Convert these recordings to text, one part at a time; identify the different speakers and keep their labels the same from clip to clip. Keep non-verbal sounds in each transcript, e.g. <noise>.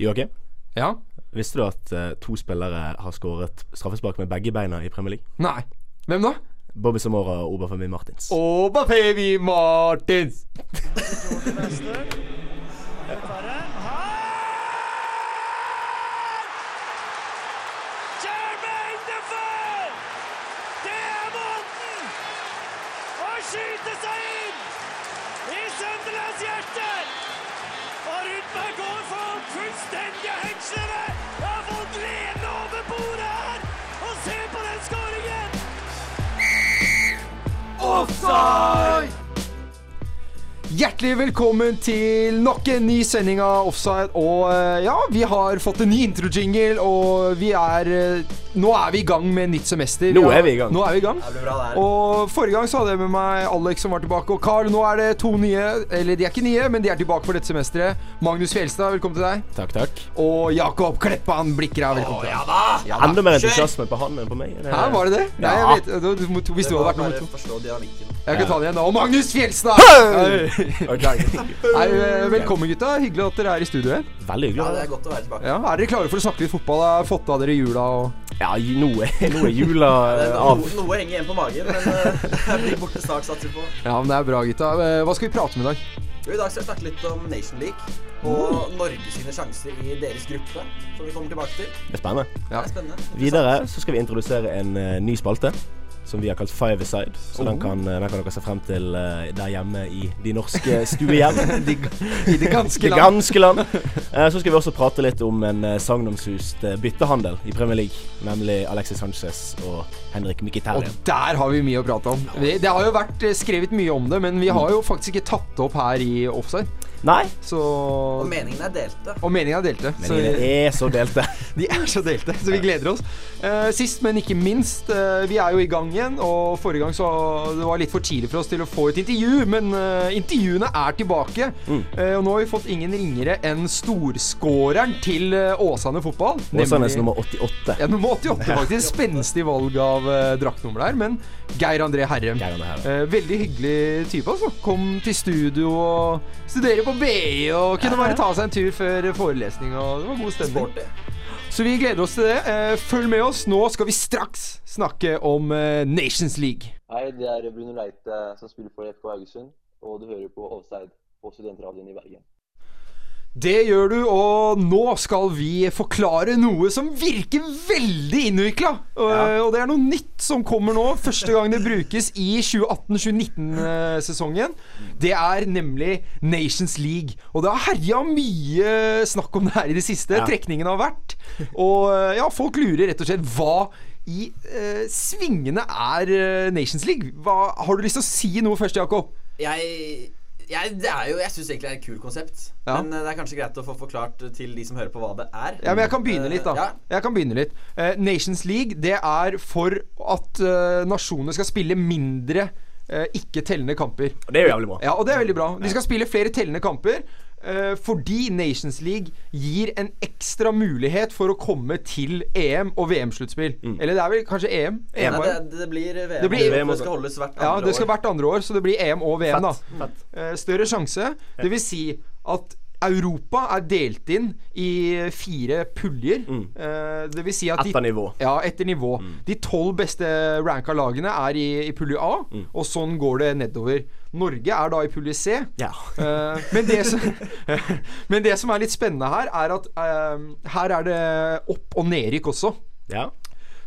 Speaker 1: Joakim,
Speaker 2: Ja?
Speaker 1: visste du at uh, to spillere har skåret straffespark med begge beina i Premier League?
Speaker 2: Nei. Hvem da?
Speaker 1: Bobby Samora og Obafemi Martins.
Speaker 2: Obafemi Martins. <laughs> Offside! Hjertelig velkommen til nok en ny sending av Offside. Og eh, ja, vi har fått en ny intro-jingle, og vi er eh, Nå er vi i gang med nytt semester.
Speaker 1: Nå er vi i gang.
Speaker 2: Nå er vi i gang.
Speaker 3: Det blir bra, det her.
Speaker 2: Og forrige gang så hadde jeg med meg Alex som var tilbake, og Carl. Nå er det to nye. Eller de er ikke nye, men de er tilbake for dette semesteret. Magnus Fjelstad, velkommen til deg.
Speaker 1: Takk, takk.
Speaker 2: Og Jakob Kleppan Blikkera, velkommen til deg.
Speaker 3: Ja da!
Speaker 1: Enda mer entusiasme på han enn på meg.
Speaker 2: Hæ, var det det? Nei, jeg vet du, du, du, Hvis du hadde vært nummer to. Jeg kan ta det igjen Og Magnus Fjelstad! Hei! <laughs> Nei, eh, velkommen, gutta. Hyggelig at dere er i studio her.
Speaker 1: Veldig hyggelig.
Speaker 3: Ja, det er godt å være tilbake.
Speaker 2: Ja, Er dere klare for å snakke litt fotball? Har fått av dere jula og
Speaker 1: Ja, noe, <laughs> noe jula <laughs> eh, av.
Speaker 3: noe, noe henger igjen på magen, men jeg blir borte snart, satser vi på.
Speaker 2: Ja, men det er bra, gutta. Eh, Hva skal vi prate om i dag?
Speaker 3: I dag skal vi snakke litt om Nation League og Norge sine sjanser i deres gruppe, som vi kommer tilbake til.
Speaker 1: Det er spennende. Ja.
Speaker 3: Det er spennende.
Speaker 1: Videre så skal vi introdusere en eh, ny spalte. Som vi har kalt Five Aside. Så den,
Speaker 2: Oh.
Speaker 1: kan, eh, den kan dere se frem til eh, der hjemme i de norske stuehjem. <laughs>
Speaker 2: De, I det ganske <laughs> land.
Speaker 1: ganske land. Eh, Så skal vi også prate litt om en eh, sagnomsust eh, byttehandel i Premier League. Nemlig Alexis Sanchez og Henrik Mkhitaryan.
Speaker 2: Og der har vi mye å prate om. Det har jo vært skrevet mye om det, men vi har jo faktisk ikke tatt det opp her i offside.
Speaker 1: Nei,
Speaker 2: Så
Speaker 3: Og meningene er delte.
Speaker 2: Og meningen er delte.
Speaker 1: men
Speaker 2: Så
Speaker 1: er så delte. <laughs>
Speaker 2: de er så delte, så vi gleder oss. Uh, sist, men ikke minst, uh, vi er jo i gang igjen. Og forrige gang så det var litt for tidlig for oss til å få et intervju, men uh, intervjuene er tilbake.
Speaker 1: Mm.
Speaker 2: Eh, og nå har vi fått ingen ringere enn storskåreren til Åsane fotball.
Speaker 1: Åsanes
Speaker 2: nemlig-
Speaker 1: nummer 88.
Speaker 2: Ja, nummer 88, faktisk. Spenstig valg av uh, draktnummer der. Men Geir André Herrem.
Speaker 1: Geir André Herrem.
Speaker 2: Eh, veldig hyggelig type, altså. Kom til studio og studerer på BI og kunne bare ta seg en tur før forelesning. Og det var god stemning.
Speaker 3: Sporty.
Speaker 2: Så vi gleder oss til det. Eh, følg med oss. Nå skal vi straks snakke om eh, Nations League.
Speaker 4: Hei, det er Bruno Leite som spiller for FK Haugesund, og du hører på Offside på Studentradioen i Bergen.
Speaker 2: Det gjør du, og nå skal vi forklare noe som virker veldig innvikla. Og, og det er noe nytt som kommer nå. Første gang det brukes i 2018-2019-sesongen. Det er nemlig Nations League. Og det har herja mye snakk om det her i det siste.
Speaker 1: Ja.
Speaker 2: Trekningen har vært. Og ja, folk lurer rett og slett hva i eh, svingene er eh, Nations League. Hva, har du lyst til å si noe først, Jakob?
Speaker 3: Jeg, jeg, det er jo, jeg syns egentlig det er et kult konsept.
Speaker 2: Ja.
Speaker 3: Men eh, det er kanskje greit å få forklart til de som hører på, hva det er.
Speaker 2: Ja, men jeg kan begynne litt, da.
Speaker 3: Ja.
Speaker 2: Jeg kan begynne litt. Uh, Nations League, det er for at uh, nasjonene skal spille mindre eh, ikke-tellende kamper.
Speaker 1: Og det er jo jævlig bra.
Speaker 2: Ja, og det er veldig bra. De skal spille flere tellende kamper. Eh, fordi Nations League gir en ekstra mulighet for å komme til EM- og VM-sluttspill. Eller det er vel kanskje EM?
Speaker 3: Nei, det, det blir VM.
Speaker 2: Det blir-
Speaker 3: det skal holdes hvert andre
Speaker 2: ja, det skal
Speaker 3: år.
Speaker 2: hvert andre år, så det blir EM og VM,
Speaker 1: Fett.
Speaker 2: da.
Speaker 1: Fett.
Speaker 2: Eh, større sjanse. Det vil si at Europa er delt inn i fire puljer. Eh, det vil si at de
Speaker 1: Etter nivå.
Speaker 2: ja, etter nivå. De tolv beste ranka lagene er i, i pulje A, og sånn går det nedover. Norge er da i pulje C.
Speaker 1: Ja.
Speaker 2: Uh, men, det som, <laughs> men det som er litt spennende her, er at uh, her er det opp- og nedrykk også.
Speaker 1: ja.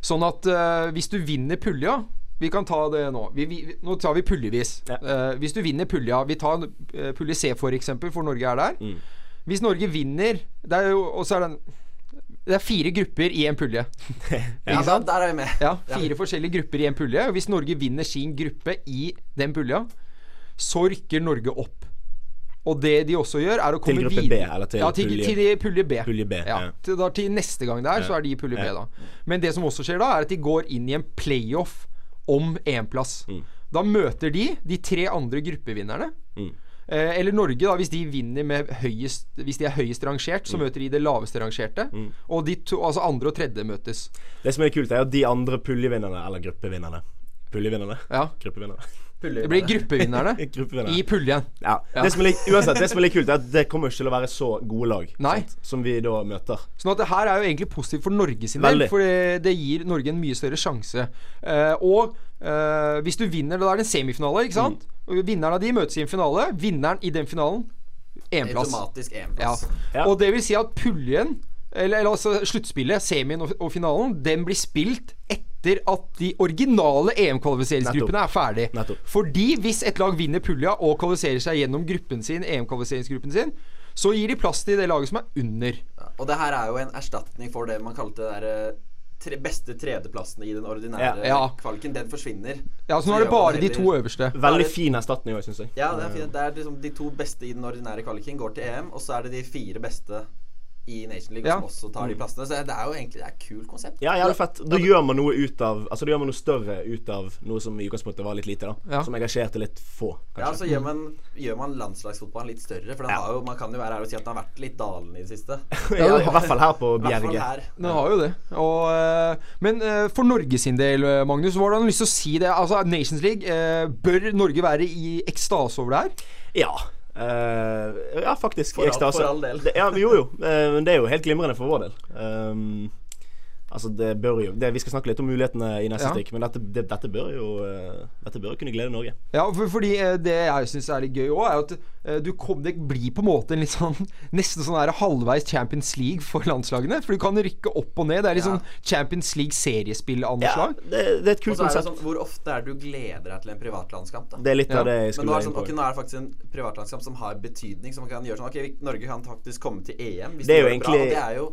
Speaker 2: Sånn at uh, hvis du vinner pulja Vi kan ta det nå. Vi, vi, nå tar vi puljevis.
Speaker 1: Ja.
Speaker 2: Eh, hvis du vinner pulja Vi tar uh, pulje C, for eksempel, for Norge er der.
Speaker 1: Mm.
Speaker 2: Hvis Norge vinner det er jo, Og er det en det er fire grupper i en pulje. <laughs>
Speaker 3: Ja, da, der er vi med.
Speaker 2: Ja, Fire forskjellige grupper i en pulje. Og hvis Norge vinner sin gruppe i den pulja, så rykker Norge opp. Og det de også gjør, er å komme
Speaker 1: gruppe B, eller til
Speaker 2: ja, til,
Speaker 1: pulje-
Speaker 2: til pulje B.
Speaker 1: Pulje B,
Speaker 2: Ja,
Speaker 1: ja.
Speaker 2: til, da, til neste gang der, så er de i pulje B, da. Men det som også skjer da, er at de går inn i en playoff om én-plass.
Speaker 1: Mm.
Speaker 2: Da møter de de tre andre gruppevinnerne.
Speaker 1: Mm.
Speaker 2: Eh, eller Norge, da, hvis de vinner med høyest Hvis de er høyest rangert,
Speaker 1: Mm.
Speaker 2: så møter de det laveste rangerte. Og de to, altså andre og tredje møtes.
Speaker 1: Det som er kult, er at de andre puljevinnerne, eller gruppevinnerne Puljevinnerne?
Speaker 2: Ja.
Speaker 1: Gruppevinnerne.
Speaker 2: Det blir <laughs> gruppevinnerne i puljen.
Speaker 1: Ja.
Speaker 2: Ja.
Speaker 1: Det som er litt, <laughs> uansett, det som er litt kult, er at det kommer ikke til å være så gode lag
Speaker 2: Nei.
Speaker 1: sant, som vi da møter.
Speaker 2: Sånn at det her er jo egentlig positivt for Norge sin del, for det, det gir Norge en mye større sjanse. Uh, og uh, hvis du vinner, da er det en semifinale, ikke sant?
Speaker 1: Mm.
Speaker 2: Og Vinneren av de møtes i en finale. Vinneren i den finalen EM-plass.
Speaker 3: Automatisk EM-plass.
Speaker 1: Ja.
Speaker 2: Og det vil si at puljen, eller, eller altså sluttspillet, semien og, og finalen, den blir spilt etter at de originale EM-kvalifiseringsgruppene er ferdig.
Speaker 1: Nettopp.
Speaker 2: Fordi hvis et lag vinner pulja og kvalifiserer seg gjennom gruppen sin, EM-kvalifiseringsgruppen sin, så gir de plass til det laget som er under.
Speaker 3: Ja, Og det her er jo en erstatning for det man kalte det der, eh, tre, beste tredjeplassene i den ordinære
Speaker 2: Ja.
Speaker 3: kvaliken. Den forsvinner.
Speaker 2: Ja, så nå er det bare de to øverste.
Speaker 1: Veldig fin erstatning òg, syns jeg.
Speaker 3: Ja, det er fint. Det er liksom de to beste i den ordinære kvaliken går til EM, og så er det de fire beste i Nation League
Speaker 2: Ja.
Speaker 3: som også tar de plassene. Så det er jo egentlig det er et kult konsept.
Speaker 1: Ja, jævlig fett. Da gjør man noe ut av Altså da gjør man noe større ut av noe som i utgangspunktet var litt lite, da.
Speaker 2: Ja.
Speaker 1: Som engasjerte litt få,
Speaker 3: Ja, så gjør man, gjør man landslagsfotballen litt større. For den
Speaker 1: Ja.
Speaker 3: har jo, man kan jo være her og si at den har vært litt dalende i det siste. <laughs>
Speaker 1: Ja, I hvert fall her på Bjerget.
Speaker 2: Den har jo det. Og, eh, men eh, for Norge sin del, eh, Magnus, hva har du lyst til å si det? Altså, Nations League, bør Norge være i ekstase over det her?
Speaker 1: Ja. Eh, ja, faktisk.
Speaker 3: For for all del.
Speaker 1: Det, ja, jo, jo. eh, Men det er jo helt glimrende for vår del. Um, altså, det bør jo det, Vi skal snakke litt om mulighetene i neste
Speaker 2: Ja.
Speaker 1: stikk, men dette, det, dette bør jo eh, Dette bør jo kunne glede Norge.
Speaker 2: Ja, for, fordi eh, det jeg syns er litt gøy òg, er at eh, du kom, det blir på en måte en litt sånn <laughs> Nesten sånn der halvveis Champions League for landslagene. For du kan rykke opp og ned. Det er litt
Speaker 3: Ja.
Speaker 2: sånn Champions League
Speaker 1: Ja, det, det er et kult
Speaker 3: er
Speaker 1: konsept.
Speaker 3: sånn, Hvor ofte er det du gleder deg til en privatlandskamp? da?
Speaker 1: Det er litt
Speaker 2: Ja.
Speaker 1: av det jeg
Speaker 3: Men
Speaker 1: skulle
Speaker 3: nå er,
Speaker 1: være
Speaker 3: sånn,
Speaker 1: på.
Speaker 3: nå er det faktisk en privatlandskamp som har betydning. Som man kan gjøre sånn Ok, Norge kan faktisk komme til EM hvis
Speaker 1: Det er
Speaker 3: de
Speaker 1: jo
Speaker 3: det bra. Og det er jo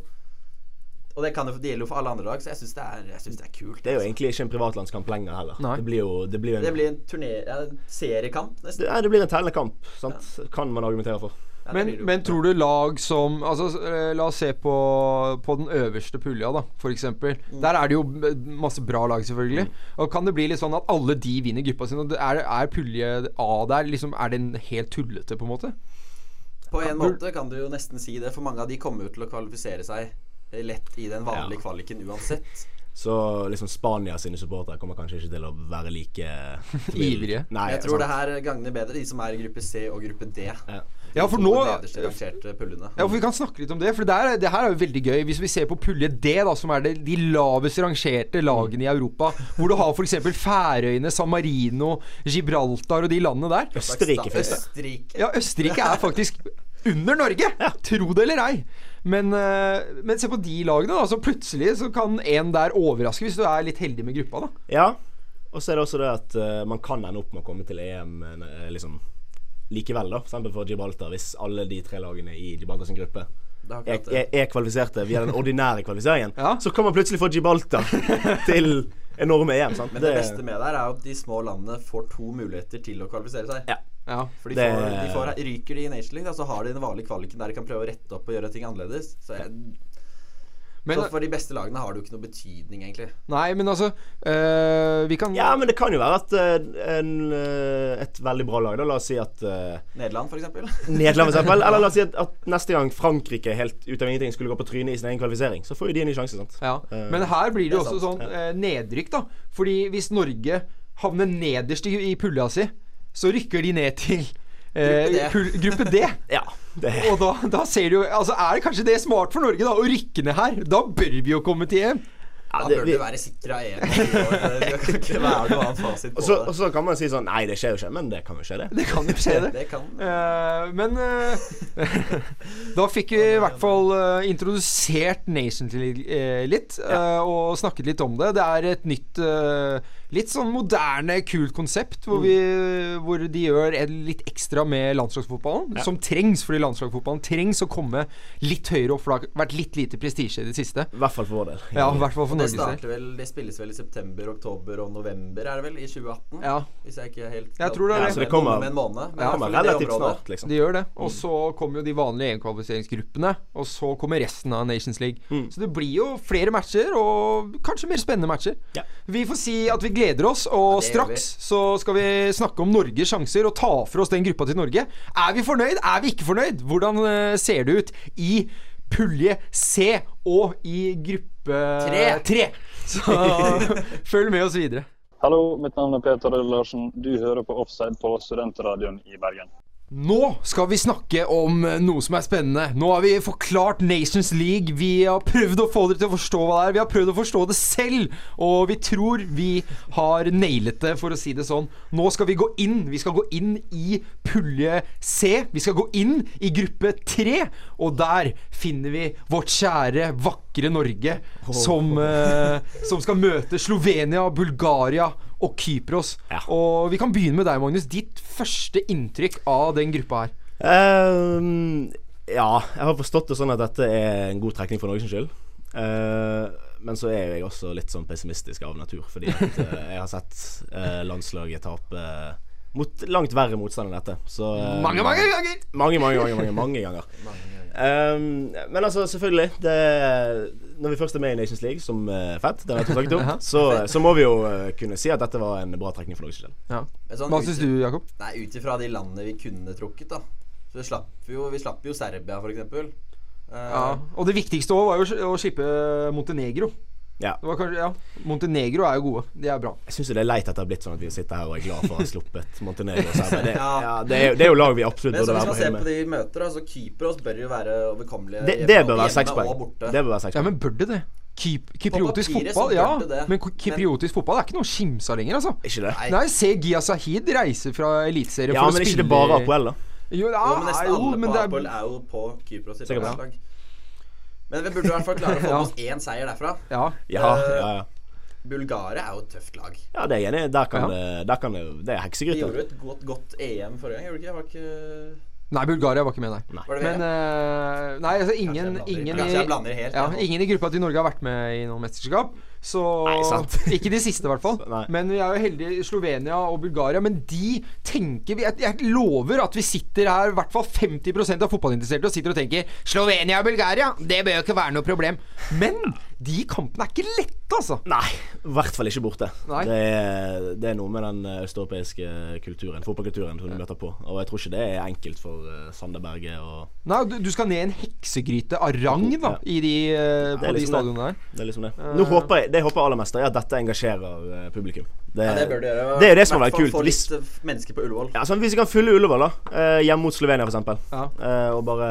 Speaker 3: Og det, kan jo, det gjelder jo for alle andre lag, så jeg syns det, er- synes det er kult.
Speaker 1: Det er jo
Speaker 3: altså.
Speaker 1: egentlig ikke en privatlandskamp lenger heller.
Speaker 2: Nei.
Speaker 1: Det blir jo det blir en,
Speaker 3: Det blir en turné... Ja, seriekamp, nesten.
Speaker 1: det, det blir en tellekamp, sant? Ja. kan man argumentere for.
Speaker 3: Ja,
Speaker 2: Men, men tror du lag som Altså, eh, la oss se på, på den øverste pulja, da, for eksempel.
Speaker 3: Mm.
Speaker 2: Der er det jo eh, masse bra lag, selvfølgelig. Og kan det bli litt sånn at alle de vinner gruppa si? Er, er pulje A der liksom Er den helt tullete, på en måte?
Speaker 3: På en måte kan du jo nesten si det, for mange av de kommer jo til å kvalifisere seg lett i den vanlige
Speaker 1: Ja.
Speaker 3: kvaliken uansett.
Speaker 1: Så liksom Spania sine supportere kommer kanskje ikke til å være like <laughs>
Speaker 2: Ivrige.
Speaker 1: Nei,
Speaker 3: jeg tror
Speaker 1: sant.
Speaker 3: det her gagner bedre de som er i gruppe C og gruppe D.
Speaker 1: Ja.
Speaker 2: Ja, for nå. Ja, for Vi kan snakke litt om det. For det, er, det her er jo veldig gøy. Hvis vi ser på pulje D, da som er det, de lavest rangerte lagene i Europa, hvor du har f.eks. Færøyene, San Marino, Gibraltar og de landene der.
Speaker 1: Østerrike.
Speaker 3: Østerrike.
Speaker 2: Ja, Østerrike er faktisk under Norge! Tro det eller ei. Men, eh, men se på de lagene, da. Så plutselig så kan en der overraske, hvis du er litt heldig med gruppa, da.
Speaker 1: Ja. Og så er det også det at uh, man kan ende opp med å komme til EM eh, liksom likevel, da. For for Gibraltar, hvis alle de tre lagene i Gibraltar sin gruppe
Speaker 3: er
Speaker 1: er, er, er kvalifiserte via den ordinære kvalifiseringen,
Speaker 2: Ja.
Speaker 1: så kan man plutselig få Gibraltar <laughs> til enorme EM. Sant?
Speaker 3: Men det beste med det her er at de små landene får to muligheter til å kvalifisere seg.
Speaker 1: Ja.
Speaker 2: Ja.
Speaker 3: For de
Speaker 1: Det-
Speaker 3: får, de får, ryker de i Nation League, da, så har de den vanlige kvaliken der de kan prøve å rette opp og gjøre ting annerledes. Så, jeg,
Speaker 2: Men,
Speaker 3: så for de beste lagene har det jo ikke noe betydning, egentlig.
Speaker 2: nei, men altså øh, Vi kan
Speaker 1: Ja, men det kan jo være at øh, en, øh, et veldig bra lag, da, la oss si at
Speaker 3: Nederland, for eksempel. <laughs>
Speaker 1: Nederland, for eksempel. Eller la oss si at, <laughs> at neste gang Frankrike helt ut av ingenting skulle gå på trynet i sin egen kvalifisering, så får jo de en ny sjanse. sant?
Speaker 2: Ja, Men her blir det jo også
Speaker 3: sant,
Speaker 2: sånn nedrykk, da. Fordi hvis Norge havner nederst i, i pulja si, så rykker de ned til eh,
Speaker 3: Gruppe D.
Speaker 2: gruppe <laughs> D.
Speaker 1: Ja. Det,
Speaker 2: Og da, da ser du jo Altså Er det kanskje det smart for Norge, da? Å rykke ned her? Da bør vi jo komme til EM.
Speaker 1: ja,
Speaker 3: Da bør <laughs>
Speaker 1: vi,
Speaker 3: du være sikra i. Det fasit
Speaker 1: og så,
Speaker 3: det.
Speaker 1: og så kan man si sånn Nei, det skjer jo ikke. Men det kan jo skje, det.
Speaker 2: Det kan jo skje, det. <laughs>
Speaker 3: Det kan
Speaker 2: Uh, men uh, da fikk vi i hvert fall uh, introdusert Nation til litt, og snakket litt om det. Det er et nytt Litt sånn moderne, kult konsept, hvor, vi, hvor de gjør litt ekstra med landslagsfotballen. Som trengs, fordi landslagsfotballen trengs å komme litt høyere opp, for det har vært litt lite prestisje i det siste.
Speaker 1: I hvert fall for vår del.
Speaker 2: Ja, i hvert fall for Norges del.
Speaker 3: vel Det spilles vel i september, oktober og november, er det vel? I 2018?
Speaker 2: Ja,
Speaker 3: Hvis jeg ikke er helt
Speaker 2: Jeg tror det er
Speaker 1: Ja,
Speaker 2: det.
Speaker 1: så det kommer-
Speaker 3: Med en måned. Men
Speaker 1: Det kommer
Speaker 3: det
Speaker 1: relativt snart, liksom.
Speaker 2: de gjør det. Og så kommer jo de vanlige EM-kvalifiseringsgruppene, og så kommer resten av Nations League.
Speaker 1: Mm.
Speaker 2: Så det blir jo flere matcher, og kanskje mer spennende matcher.
Speaker 1: Ja.
Speaker 2: Vi får si at vi gleder oss, og
Speaker 3: ja, vi.
Speaker 2: straks så skal vi snakke om Norges sjanser og ta for oss den gruppa til Norge. Er vi fornøyd? Er vi ikke fornøyd? Hvordan eh, ser det ut i pulje C og i gruppe
Speaker 3: Tre.
Speaker 2: tre? Så <laughs> følg med oss videre.
Speaker 5: Hallo, mitt navn er Peter Larsen. Du hører på Offside på Studentradioen i Bergen.
Speaker 2: Nå skal vi snakke om eh, noe som er spennende. Nå har vi forklart Nations League. Vi har prøvd å få dere til å forstå hva det er. Vi har prøvd å forstå det selv. Og vi tror vi har nailet det, for å si det sånn. Nå skal vi gå inn. Vi skal gå inn i pulje C. Vi skal gå inn i gruppe tre. Og der finner vi vårt kjære, vakre Norge som, eh, som skal møte Slovenia, Bulgaria og Kypros.
Speaker 1: Ja.
Speaker 2: Og vi kan begynne med deg, Magnus. Ditt første inntrykk av den gruppa her.
Speaker 1: Um, ja, jeg har forstått det sånn at dette er en god trekning for Norges skyld. Uh, men så er jo jeg også litt sånn pessimistisk av natur, fordi at uh, jeg har sett uh, landslaget tape mot langt verre motstand enn dette. Så eh,
Speaker 2: Mange, mange ganger!
Speaker 1: Mange, mange, mange, mange, mange ganger. Ehm, men altså, selvfølgelig det, Når vi først er med i Nations League, som uh, fett, det har jeg snakket om, <laughs> så, så må vi jo uh, kunne si at dette var en bra trekning for Norges skyld.
Speaker 2: Ja.
Speaker 3: Sånn
Speaker 2: Hva syns du, Jakob?
Speaker 3: Nei, ut ifra de landene vi kunne trukket, da. Så vi slapp jo, vi slapp jo Serbia, eksempel. Eh,
Speaker 2: Ja. Og det viktigste òg var jo å slippe Montenegro.
Speaker 1: Ja.
Speaker 2: Det var kanskje, ja Montenegro er jo gode. De er bra.
Speaker 1: Jeg syns det er leit at det har blitt sånn at vi sitter her og er glad for å ha sluppet Montenegro. Det, <laughs>
Speaker 3: Ja.
Speaker 1: ja, det, er, det er jo lag vi absolutt
Speaker 3: Men så
Speaker 1: burde
Speaker 3: hvis
Speaker 1: være
Speaker 3: man
Speaker 1: på
Speaker 3: ser på de møter, altså Kypros bør jo være overkommelige
Speaker 1: Det, det bør være seks poeng. Det bør være seks
Speaker 2: Ja, men bør det det? Kyp kypriotisk fotball? Ja, Men kypriotisk men fotball er ikke noe å skimse av lenger, altså.
Speaker 1: Ikke det?
Speaker 2: Nei. Se Gia Sahid reise fra Eliteserien
Speaker 1: Ja,
Speaker 2: for å spille Ja, men
Speaker 1: ikke det bare Apoel, da?
Speaker 2: Jo, ja,
Speaker 3: Jo, men nesten
Speaker 2: jo,
Speaker 3: alle
Speaker 2: men
Speaker 3: på Apoel
Speaker 2: er
Speaker 3: jo på Kypros sitt landslag. Men vi burde i hvert fall klare å få <laughs>
Speaker 2: Ja.
Speaker 3: med oss én seier derfra.
Speaker 2: Ja.
Speaker 1: Ja,
Speaker 3: Eh,
Speaker 1: ja, ja.
Speaker 3: Bulgaria er jo et tøft lag.
Speaker 1: ja det er jeg enig i. Der kan
Speaker 2: Ja.
Speaker 1: det, der kan det Det er
Speaker 3: De
Speaker 1: heksegryte.
Speaker 3: gjorde et godt, godt EM forrige gang, gjorde de ikke? Var ikke
Speaker 2: Nei, Bulgaria var ikke med, nei.
Speaker 3: Var det
Speaker 2: Men eh, Nei, altså ingen,
Speaker 3: Kanskje jeg blander-
Speaker 2: ingen,
Speaker 3: Kanskje jeg
Speaker 2: i,
Speaker 3: blander helt.
Speaker 2: ja,
Speaker 3: jeg nå.
Speaker 2: ingen i gruppa til Norge har vært med i noe mesterskap. Så
Speaker 1: Nei. <laughs>
Speaker 2: Ikke de siste, i hvert fall. Men vi er jo heldige Slovenia og Bulgaria. Men de tenker vi jeg lover at vi sitter her, i hvert fall 50% av fotballinteresserte, og sitter og tenker Slovenia og Bulgaria, det bør jo ikke være noe problem. Men de kampene er ikke lette, altså.
Speaker 1: Nei, i hvert fall ikke borte.
Speaker 2: Nei.
Speaker 1: Det er, det er noe med den eh, østeuropeiske kulturen, fotballkulturen, som du møter på. Og jeg tror ikke det er enkelt for uh, Sander og
Speaker 2: Nei, du, du skal ned i en heksegryte av rang, da,
Speaker 1: Ja.
Speaker 2: i de, eh,
Speaker 1: Det
Speaker 2: på
Speaker 1: er
Speaker 2: de
Speaker 1: liksom
Speaker 2: stadionene der.
Speaker 1: Det er liksom det.
Speaker 2: Eh.
Speaker 1: Nå håper jeg, det jeg håper aller mest, er at dette engasjerer eh, publikum. Det,
Speaker 3: Ja, det bør du gjøre.
Speaker 1: det er jo det som hadde vært kult.
Speaker 3: Få
Speaker 1: Hvis,
Speaker 3: litt eh, mennesker på Ullevål.
Speaker 1: ja, sånn, hvis vi kan fylle Ullevål, da, eh, hjemme mot Slovenia f.eks.,
Speaker 2: Ja.
Speaker 1: eh, og bare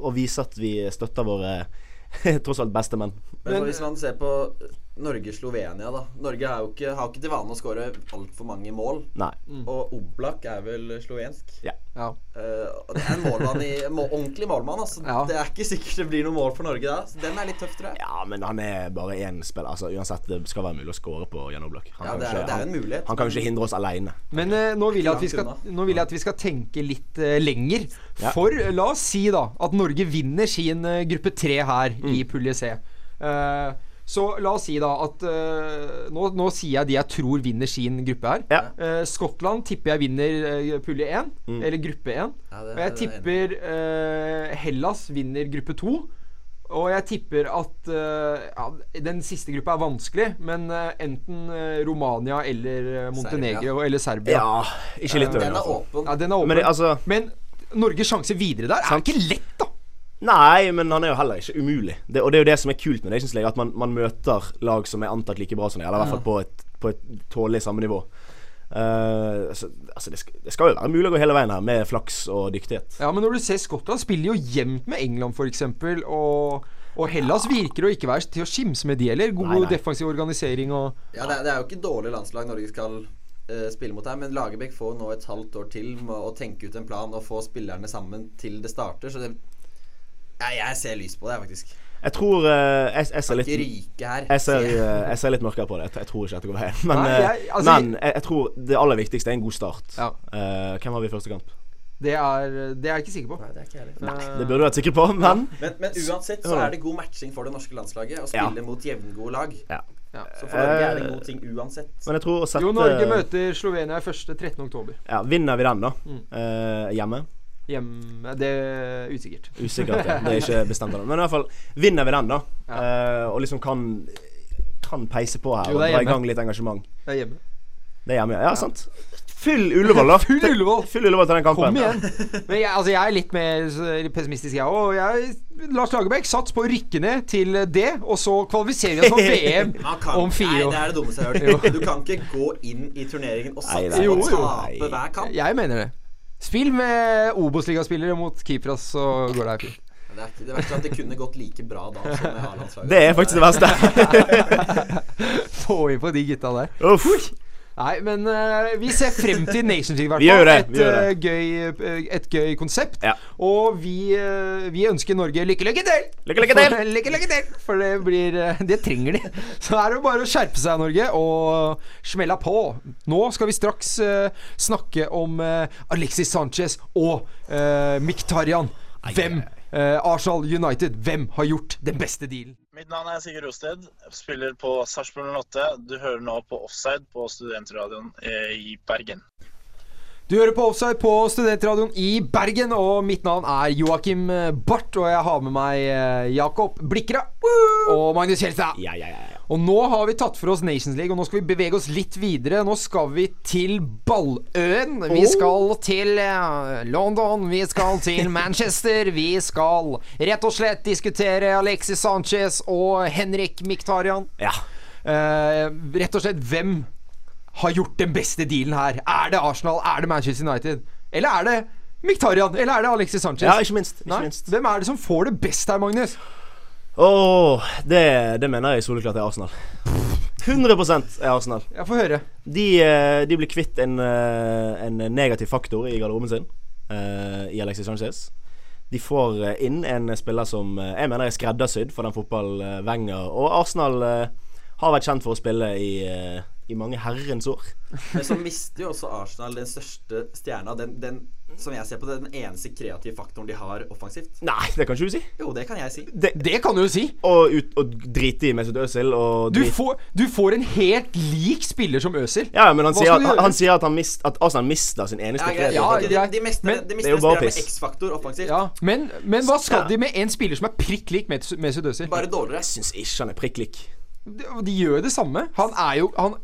Speaker 1: Og vise at vi støtter våre <laughs> tross alt bestemenn.
Speaker 3: Men,
Speaker 2: Men-
Speaker 3: hvis man ser på Norge-Slovenia, da. Norge er jo ikke, har ikke til vane å skåre altfor mange mål.
Speaker 1: Nei.
Speaker 3: Og Oblak er vel slovensk.
Speaker 1: Ja.
Speaker 2: Ja.
Speaker 3: Uh, og det er en målmann i må, Ordentlig målmann, altså.
Speaker 2: Ja.
Speaker 3: Det er ikke sikkert det blir noe mål for Norge da. Så den er litt tøff, tror jeg.
Speaker 1: Ja, men han er bare én spiller. Altså Uansett, det skal være mulig å score på Jan Oblak. Han
Speaker 3: Ja,
Speaker 1: kan
Speaker 3: det er-
Speaker 1: ikke-
Speaker 3: det er en
Speaker 1: han-
Speaker 3: mulighet,
Speaker 1: Han kan jo ikke hindre oss aleine.
Speaker 2: Men uh, nå, vil jeg at vi skal, nå vil jeg at vi skal tenke litt uh, lenger.
Speaker 1: Ja.
Speaker 2: For la oss si da at Norge vinner sin gruppe tre her
Speaker 1: Mm.
Speaker 2: i pulje C. Eh, så la oss si da at uh, nå, nå sier jeg de jeg tror vinner sin gruppe her.
Speaker 1: Ja.
Speaker 2: Uh, Skottland tipper jeg vinner uh, pulje 1,
Speaker 1: Mm.
Speaker 2: eller gruppe 1.
Speaker 3: Ja,
Speaker 2: og jeg
Speaker 3: er
Speaker 2: tipper eh, Hellas vinner gruppe 2. Og jeg tipper at eh, ja, Den siste gruppa er vanskelig, men eh, enten eh, Romania eller eh, Montenegro
Speaker 3: Serbia.
Speaker 2: eller Serbia.
Speaker 1: Ja, ikke litt over
Speaker 3: Den er åpen.
Speaker 2: Ja, den er åpen.
Speaker 1: Men altså
Speaker 2: Men Norges sjanse videre der er
Speaker 1: Sant.
Speaker 2: ikke lett, da.
Speaker 1: Nei, men han er jo heller ikke umulig. Det, og det er jo det som er kult med det, synes jeg, at man, man møter lag som er antatt like bra som deg, eller i hvert fall på et, på et tålelig samme nivå. Uh, altså, altså det, skal, det skal jo være mulig å gå hele veien her, med flaks og dyktighet.
Speaker 2: Ja, Men når du ser Skottland spiller jo jevnt med England, f.eks. Og, og Hellas virker å ikke være til å skimse med, de heller. God
Speaker 1: Nei, nei.
Speaker 2: defensiv organisering og
Speaker 3: Ja, det er, det er jo ikke dårlig landslag Norge skal uh, spille mot her, men Lagerbäck får nå et halvt år til med å tenke ut en plan og få spillerne sammen til det starter, så det ja, Jeg ser lys på det, faktisk.
Speaker 1: Jeg tror uh, jeg, jeg ser litt jeg ser,
Speaker 3: Se.
Speaker 1: eh, jeg ser litt mørkere på det. Jeg, tror ikke dette går veien. Men,
Speaker 2: Nei,
Speaker 1: eh,
Speaker 2: jeg- altså-
Speaker 1: men jeg, jeg tror det aller viktigste er en god start.
Speaker 2: Ja.
Speaker 1: Uh, hvem har vi i første kamp?
Speaker 2: Det er, det er jeg ikke sikker på.
Speaker 3: Nei, det er.
Speaker 2: Eh,
Speaker 1: Det burde du vært sikker på, men
Speaker 3: Men, men uansett så er det god matching for det norske landslaget å
Speaker 1: Ja.
Speaker 3: spille mot jevngode lag.
Speaker 1: ja.
Speaker 2: ja.
Speaker 3: Så for Norge er det en god ting uansett.
Speaker 1: Men jeg tror å sette
Speaker 2: Jo, Norge møter Slovenia i første 13. oktober.
Speaker 1: ja, Vinner vi den, da,
Speaker 2: Mm.
Speaker 1: uh, hjemme
Speaker 2: Hjemme Det er usikkert.
Speaker 1: Usikkert, ja. det er ikke bestemt ennå. Men i hvert fall vinner vi den, da.
Speaker 2: Ja.
Speaker 1: Uh, og liksom kan Kan peise på her
Speaker 2: Jo,
Speaker 1: og dra i gang litt engasjement.
Speaker 2: Det er hjemme.
Speaker 1: Det er hjemme, ja. ja sant. Fyll Ullevål, da.
Speaker 2: Fyll Ullevål.
Speaker 1: Fyll Ullevål til den kampen.
Speaker 2: Kom igjen. Men jeg, altså, jeg er litt mer pessimistisk, jeg òg. Lars Lagerbäck sats på å rykke ned til det, og så kvalifiserer vi oss for <laughs> VM
Speaker 3: kan,
Speaker 2: om fire
Speaker 3: nei,
Speaker 2: år.
Speaker 3: det er det dummeste jeg har hørt. Du kan ikke gå inn i turneringen og
Speaker 1: Nei,
Speaker 3: satse på å tape hver kamp.
Speaker 2: Jeg mener det. Spill med Obos-ligaspillere mot keepere, så går det her fint.
Speaker 3: Det er ikke det verste at det kunne gått like bra da som med A-landslaget.
Speaker 1: Det er faktisk det verste. <laughs>
Speaker 2: Få inn på de gutta der.
Speaker 1: Uff.
Speaker 2: Nei, men uh, vi ser frem til Nations League, i hvert
Speaker 1: Vi gjør
Speaker 2: fall.
Speaker 1: det,
Speaker 2: Et,
Speaker 1: vi gjør det.
Speaker 2: eh, gøy, eh, et gøy konsept.
Speaker 1: Ja.
Speaker 2: Og vi, vi ønsker Norge lykke, lykke til!
Speaker 1: Lykke, lykke til!
Speaker 2: For, lykke, lykke til! For det blir Det trenger de. <laughs> Så er det bare å skjerpe seg, Norge, og smella på. Nå skal vi straks uh, snakke om uh, Alexis Sanchez og uh, Miktarian. Hvem? Arsenal United. Hvem har gjort den beste dealen?
Speaker 6: Mitt navn er Sigurd Rosted. Spiller på Sarpsborg 08. Du hører nå på Offside på Studentradioen eh, i Bergen.
Speaker 2: Du hører på Offside på Studentradioen i Bergen, og mitt navn er Joakim eh, Barth. Og jeg har med meg eh, Jakob Blikra og Magnus Kjelstad.
Speaker 1: Ja, ja, ja, ja.
Speaker 2: Og nå har vi tatt for oss Nations League, og nå skal vi bevege oss litt videre. Nå skal vi til Balløen. Vi skal til eh, London. Vi skal til <laughs> Manchester. Vi skal rett og slett diskutere Alexis Sanchez og Henrik Miktarian.
Speaker 1: ja.
Speaker 2: Uh, rett og slett, hvem har gjort den beste dealen her? Er det Arsenal? Er det Manchester United? Eller er det Miktarian? Eller er det Alexis Sanchez?
Speaker 1: Ja, ikke minst. Ikke minst.
Speaker 2: Hvem er det som får det best her, Magnus?
Speaker 1: Åh, det, det mener jeg soleklart er Arsenal. 100% er Arsenal.
Speaker 2: Jeg får høre.
Speaker 1: De, eh, de blir kvitt en, eh, en negativ faktor i garderoben sin uh, i Alexis Sanchez. De får inn en spiller som jeg mener er skreddersydd for den fotball Wenger og Arsenal uh, har vært kjent for å spille i, uh, i mange herrens år.
Speaker 3: Men så mister jo også Arsenal den største stjerna. Den, den, som jeg ser på det, den eneste kreative faktoren de har offensivt.
Speaker 1: Nei, det kan ikke du si.
Speaker 3: Jo, det kan jeg si.
Speaker 1: Det,
Speaker 2: Det kan du jo si.
Speaker 1: og, ut, og drite i Mesut Özil og
Speaker 2: Du får, du får en helt lik spiller som Özil.
Speaker 1: Ja, men han sier, at, han, han sier at, han mist, at Arsenal mista sin eneste
Speaker 3: Ja,
Speaker 1: kreative
Speaker 2: Ja,
Speaker 1: faktor.
Speaker 3: de, de mister,
Speaker 2: Men-
Speaker 3: de
Speaker 1: er
Speaker 3: mister en spiller med. X-faktor offensivt.
Speaker 2: Ja, men, men hva skal
Speaker 1: Ja.
Speaker 2: de med en spiller som er prikk lik Mes- Mesut Özil?
Speaker 3: Bare dårligere.
Speaker 1: Jeg syns ikke han er prikk lik.
Speaker 2: De, de gjør det samme. Han er jo han,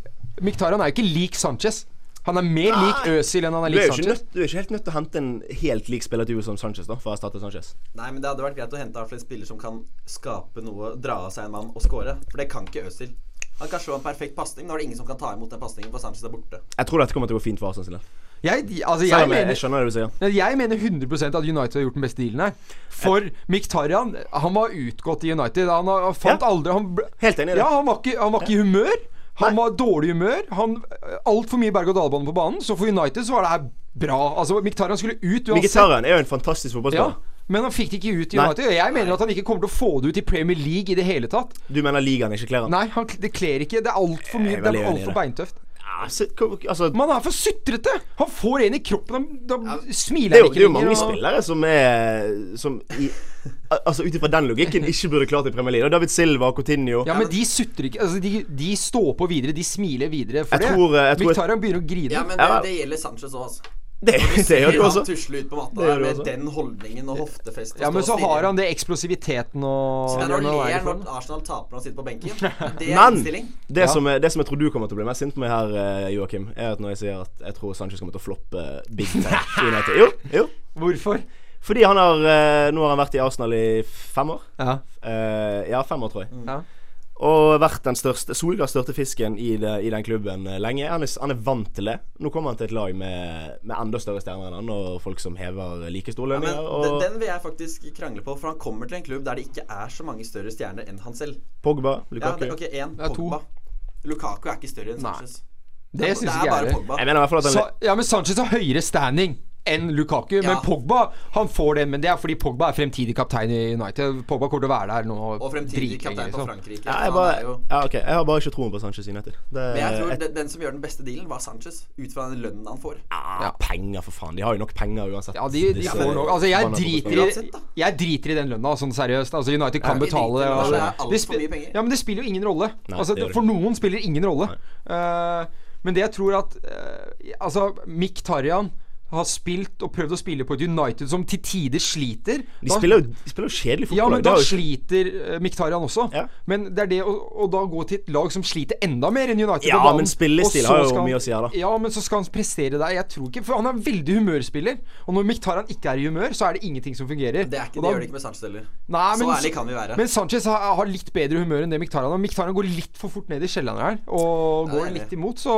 Speaker 2: Mkhitaryan er jo ikke lik Sanchez. Han er mer lik Øzil enn han er
Speaker 1: Du er,
Speaker 2: lik
Speaker 1: ikke
Speaker 2: Sanchez.
Speaker 1: nødt, du er ikke helt nødt til å hente en helt lik spiller til som Sanchez da for å erstatte Sanchez.
Speaker 3: Nei, men det hadde vært greit å hente en spiller som kan skape noe, dra av seg en mann og score. For det kan ikke Øzil. Han kan slå en perfekt pasning. Nå er det ingen som kan ta imot den pasningen, for Sanchez er borte.
Speaker 1: Jeg tror dette kommer til å gå fint for Arsenal.
Speaker 2: Jeg, altså, jeg,
Speaker 1: om jeg,
Speaker 2: mener,
Speaker 1: skjønner det du sier.
Speaker 2: jeg mener 100% at United har gjort den beste dealen her. For Mkhitaryan, han var utgått i United. Han har- fant
Speaker 1: Ja.
Speaker 2: aldri han, ble-
Speaker 1: Helt enig i det.
Speaker 2: Ja, han var ikke, han var ikke i humør. Han var dårlig humør. Han Altfor mye berg-og-dal-bane på banen. Så for United så var det her bra. Altså, Mkhitaryan skulle ut uansett.
Speaker 1: Mkhitaryan er jo en fantastisk
Speaker 2: Ja, men han fikk det ikke ut i United. Og jeg mener at han ikke kommer til å få det ut i Premier League i det hele tatt.
Speaker 1: Du mener ligaen ikke kler han?
Speaker 2: Nei, han, det kler ikke. Det er altfor mye Det er altfor beintøft.
Speaker 1: Ja, så, altså,
Speaker 2: Man er for sutrete! Han får en i kroppen, da, da smiler han ikke.
Speaker 1: det er jo mange
Speaker 2: og-
Speaker 1: spillere som er Som i, Altså ut ifra den logikken ikke burde klart i Premier League. Og David Silva Coutinho.
Speaker 2: Ja, men de sutrer ikke. Altså, de, de står på videre. De smiler videre. For
Speaker 1: Jeg
Speaker 2: det.
Speaker 1: tror, eh, jeg tror-
Speaker 2: Mkhitaryan begynner å grine.
Speaker 3: Ja, men det, det gjelder Sanchez òg, altså.
Speaker 1: Det, det gjør du
Speaker 3: Han
Speaker 1: også.
Speaker 3: tusler ut på matta der med
Speaker 1: også.
Speaker 3: den holdningen og hoftefestet.
Speaker 2: Ja, men så har han det eksplosiviteten og Så
Speaker 3: det
Speaker 2: er i
Speaker 3: ler når Arsenal taper og sitter på benken. <laughs> Det er
Speaker 1: Men
Speaker 3: innstilling.
Speaker 1: det,
Speaker 2: Ja.
Speaker 1: som, er- det som jeg tror du kommer til å bli mest sint på meg her, eh, Joakim, er at når jeg sier at jeg tror Sanchez kommer til å floppe big <laughs> time. Jo, jo.
Speaker 2: Hvorfor?
Speaker 1: Fordi han har eh, Nå har han vært i Arsenal i fem år.
Speaker 2: Ja.
Speaker 1: Eh, ja, fem år, tror jeg.
Speaker 2: ja.
Speaker 1: Og vært den største Solgards største fisken i, det, i den klubben eh, lenge. Han er, han er vant til det. Nå kommer han til et lag med, med enda større stjerner enn han, og folk som hever like store lønninger.
Speaker 3: den,
Speaker 1: og
Speaker 3: den vil jeg faktisk krangle på, for han kommer til en klubb der det ikke er så mange større stjerner enn han selv.
Speaker 1: Pogba,
Speaker 3: Ja,
Speaker 1: Lukaku.
Speaker 3: det, ok, én.
Speaker 2: Ja, to.
Speaker 3: Pogba. Lukaku er ikke større enn
Speaker 2: Nei.
Speaker 3: Sanchez.
Speaker 2: Det syns
Speaker 3: det
Speaker 2: ikke
Speaker 3: er
Speaker 2: jeg heller. Ja, men Sanchez har høyere standing enn Lukaku.
Speaker 3: Ja.
Speaker 2: Men Pogba han får det, Men det er fordi Pogba er fremtidig kaptein i United. Pogba kommer til å være der nå
Speaker 3: Og
Speaker 2: dritlenge,
Speaker 3: kaptein på
Speaker 2: liksom.
Speaker 3: Frankrike.
Speaker 1: ja, jeg, bare,
Speaker 3: jo
Speaker 1: ja, ok. jeg har bare ikke troen på Sanchez United. Det,
Speaker 3: Men jeg tror
Speaker 1: et...
Speaker 3: den, som gjør den beste dealen, var Sanchez. Ut fra den lønnen han får.
Speaker 1: ja, Penger, for faen. De har jo nok penger uansett.
Speaker 2: Ja, de, de får nok Altså, jeg driter, i, jeg driter i den lønna, sånn seriøst. Altså, United kan
Speaker 3: Ja,
Speaker 2: betale
Speaker 3: driter Altså, det er
Speaker 2: det
Speaker 3: mye penger.
Speaker 2: Ja, men det spiller jo ingen rolle.
Speaker 1: Nei,
Speaker 2: altså,
Speaker 1: det
Speaker 2: for noen spiller ingen rolle. Uh, men det jeg tror at uh, Altså, Mick Tarjan har spilt og prøvd å spille på et United som til tider sliter
Speaker 1: De spiller jo, de spiller jo kjedelig
Speaker 2: Ja, men da sliter uh, Miktarian også.
Speaker 1: Ja.
Speaker 2: Men det er det å, å da gå til et lag som sliter enda mer enn United
Speaker 1: Ja,
Speaker 2: banen,
Speaker 1: men spillestil har jo
Speaker 2: han-
Speaker 1: mye å si her, da.
Speaker 2: Ja, men så skal han prestere der. Jeg tror ikke For han er veldig humørspiller. Og når Miktarian ikke er i humør, så er det ingenting som fungerer.
Speaker 3: Det, er ikke,
Speaker 2: Og
Speaker 3: det gjør det ikke med Sanchez heller.
Speaker 2: Nei,
Speaker 3: Så ærlig kan vi være.
Speaker 2: Men Sanchez har, har litt bedre humør enn det Miktarian har. Miktarian går litt for fort ned i kjelleren her, og går litt imot, så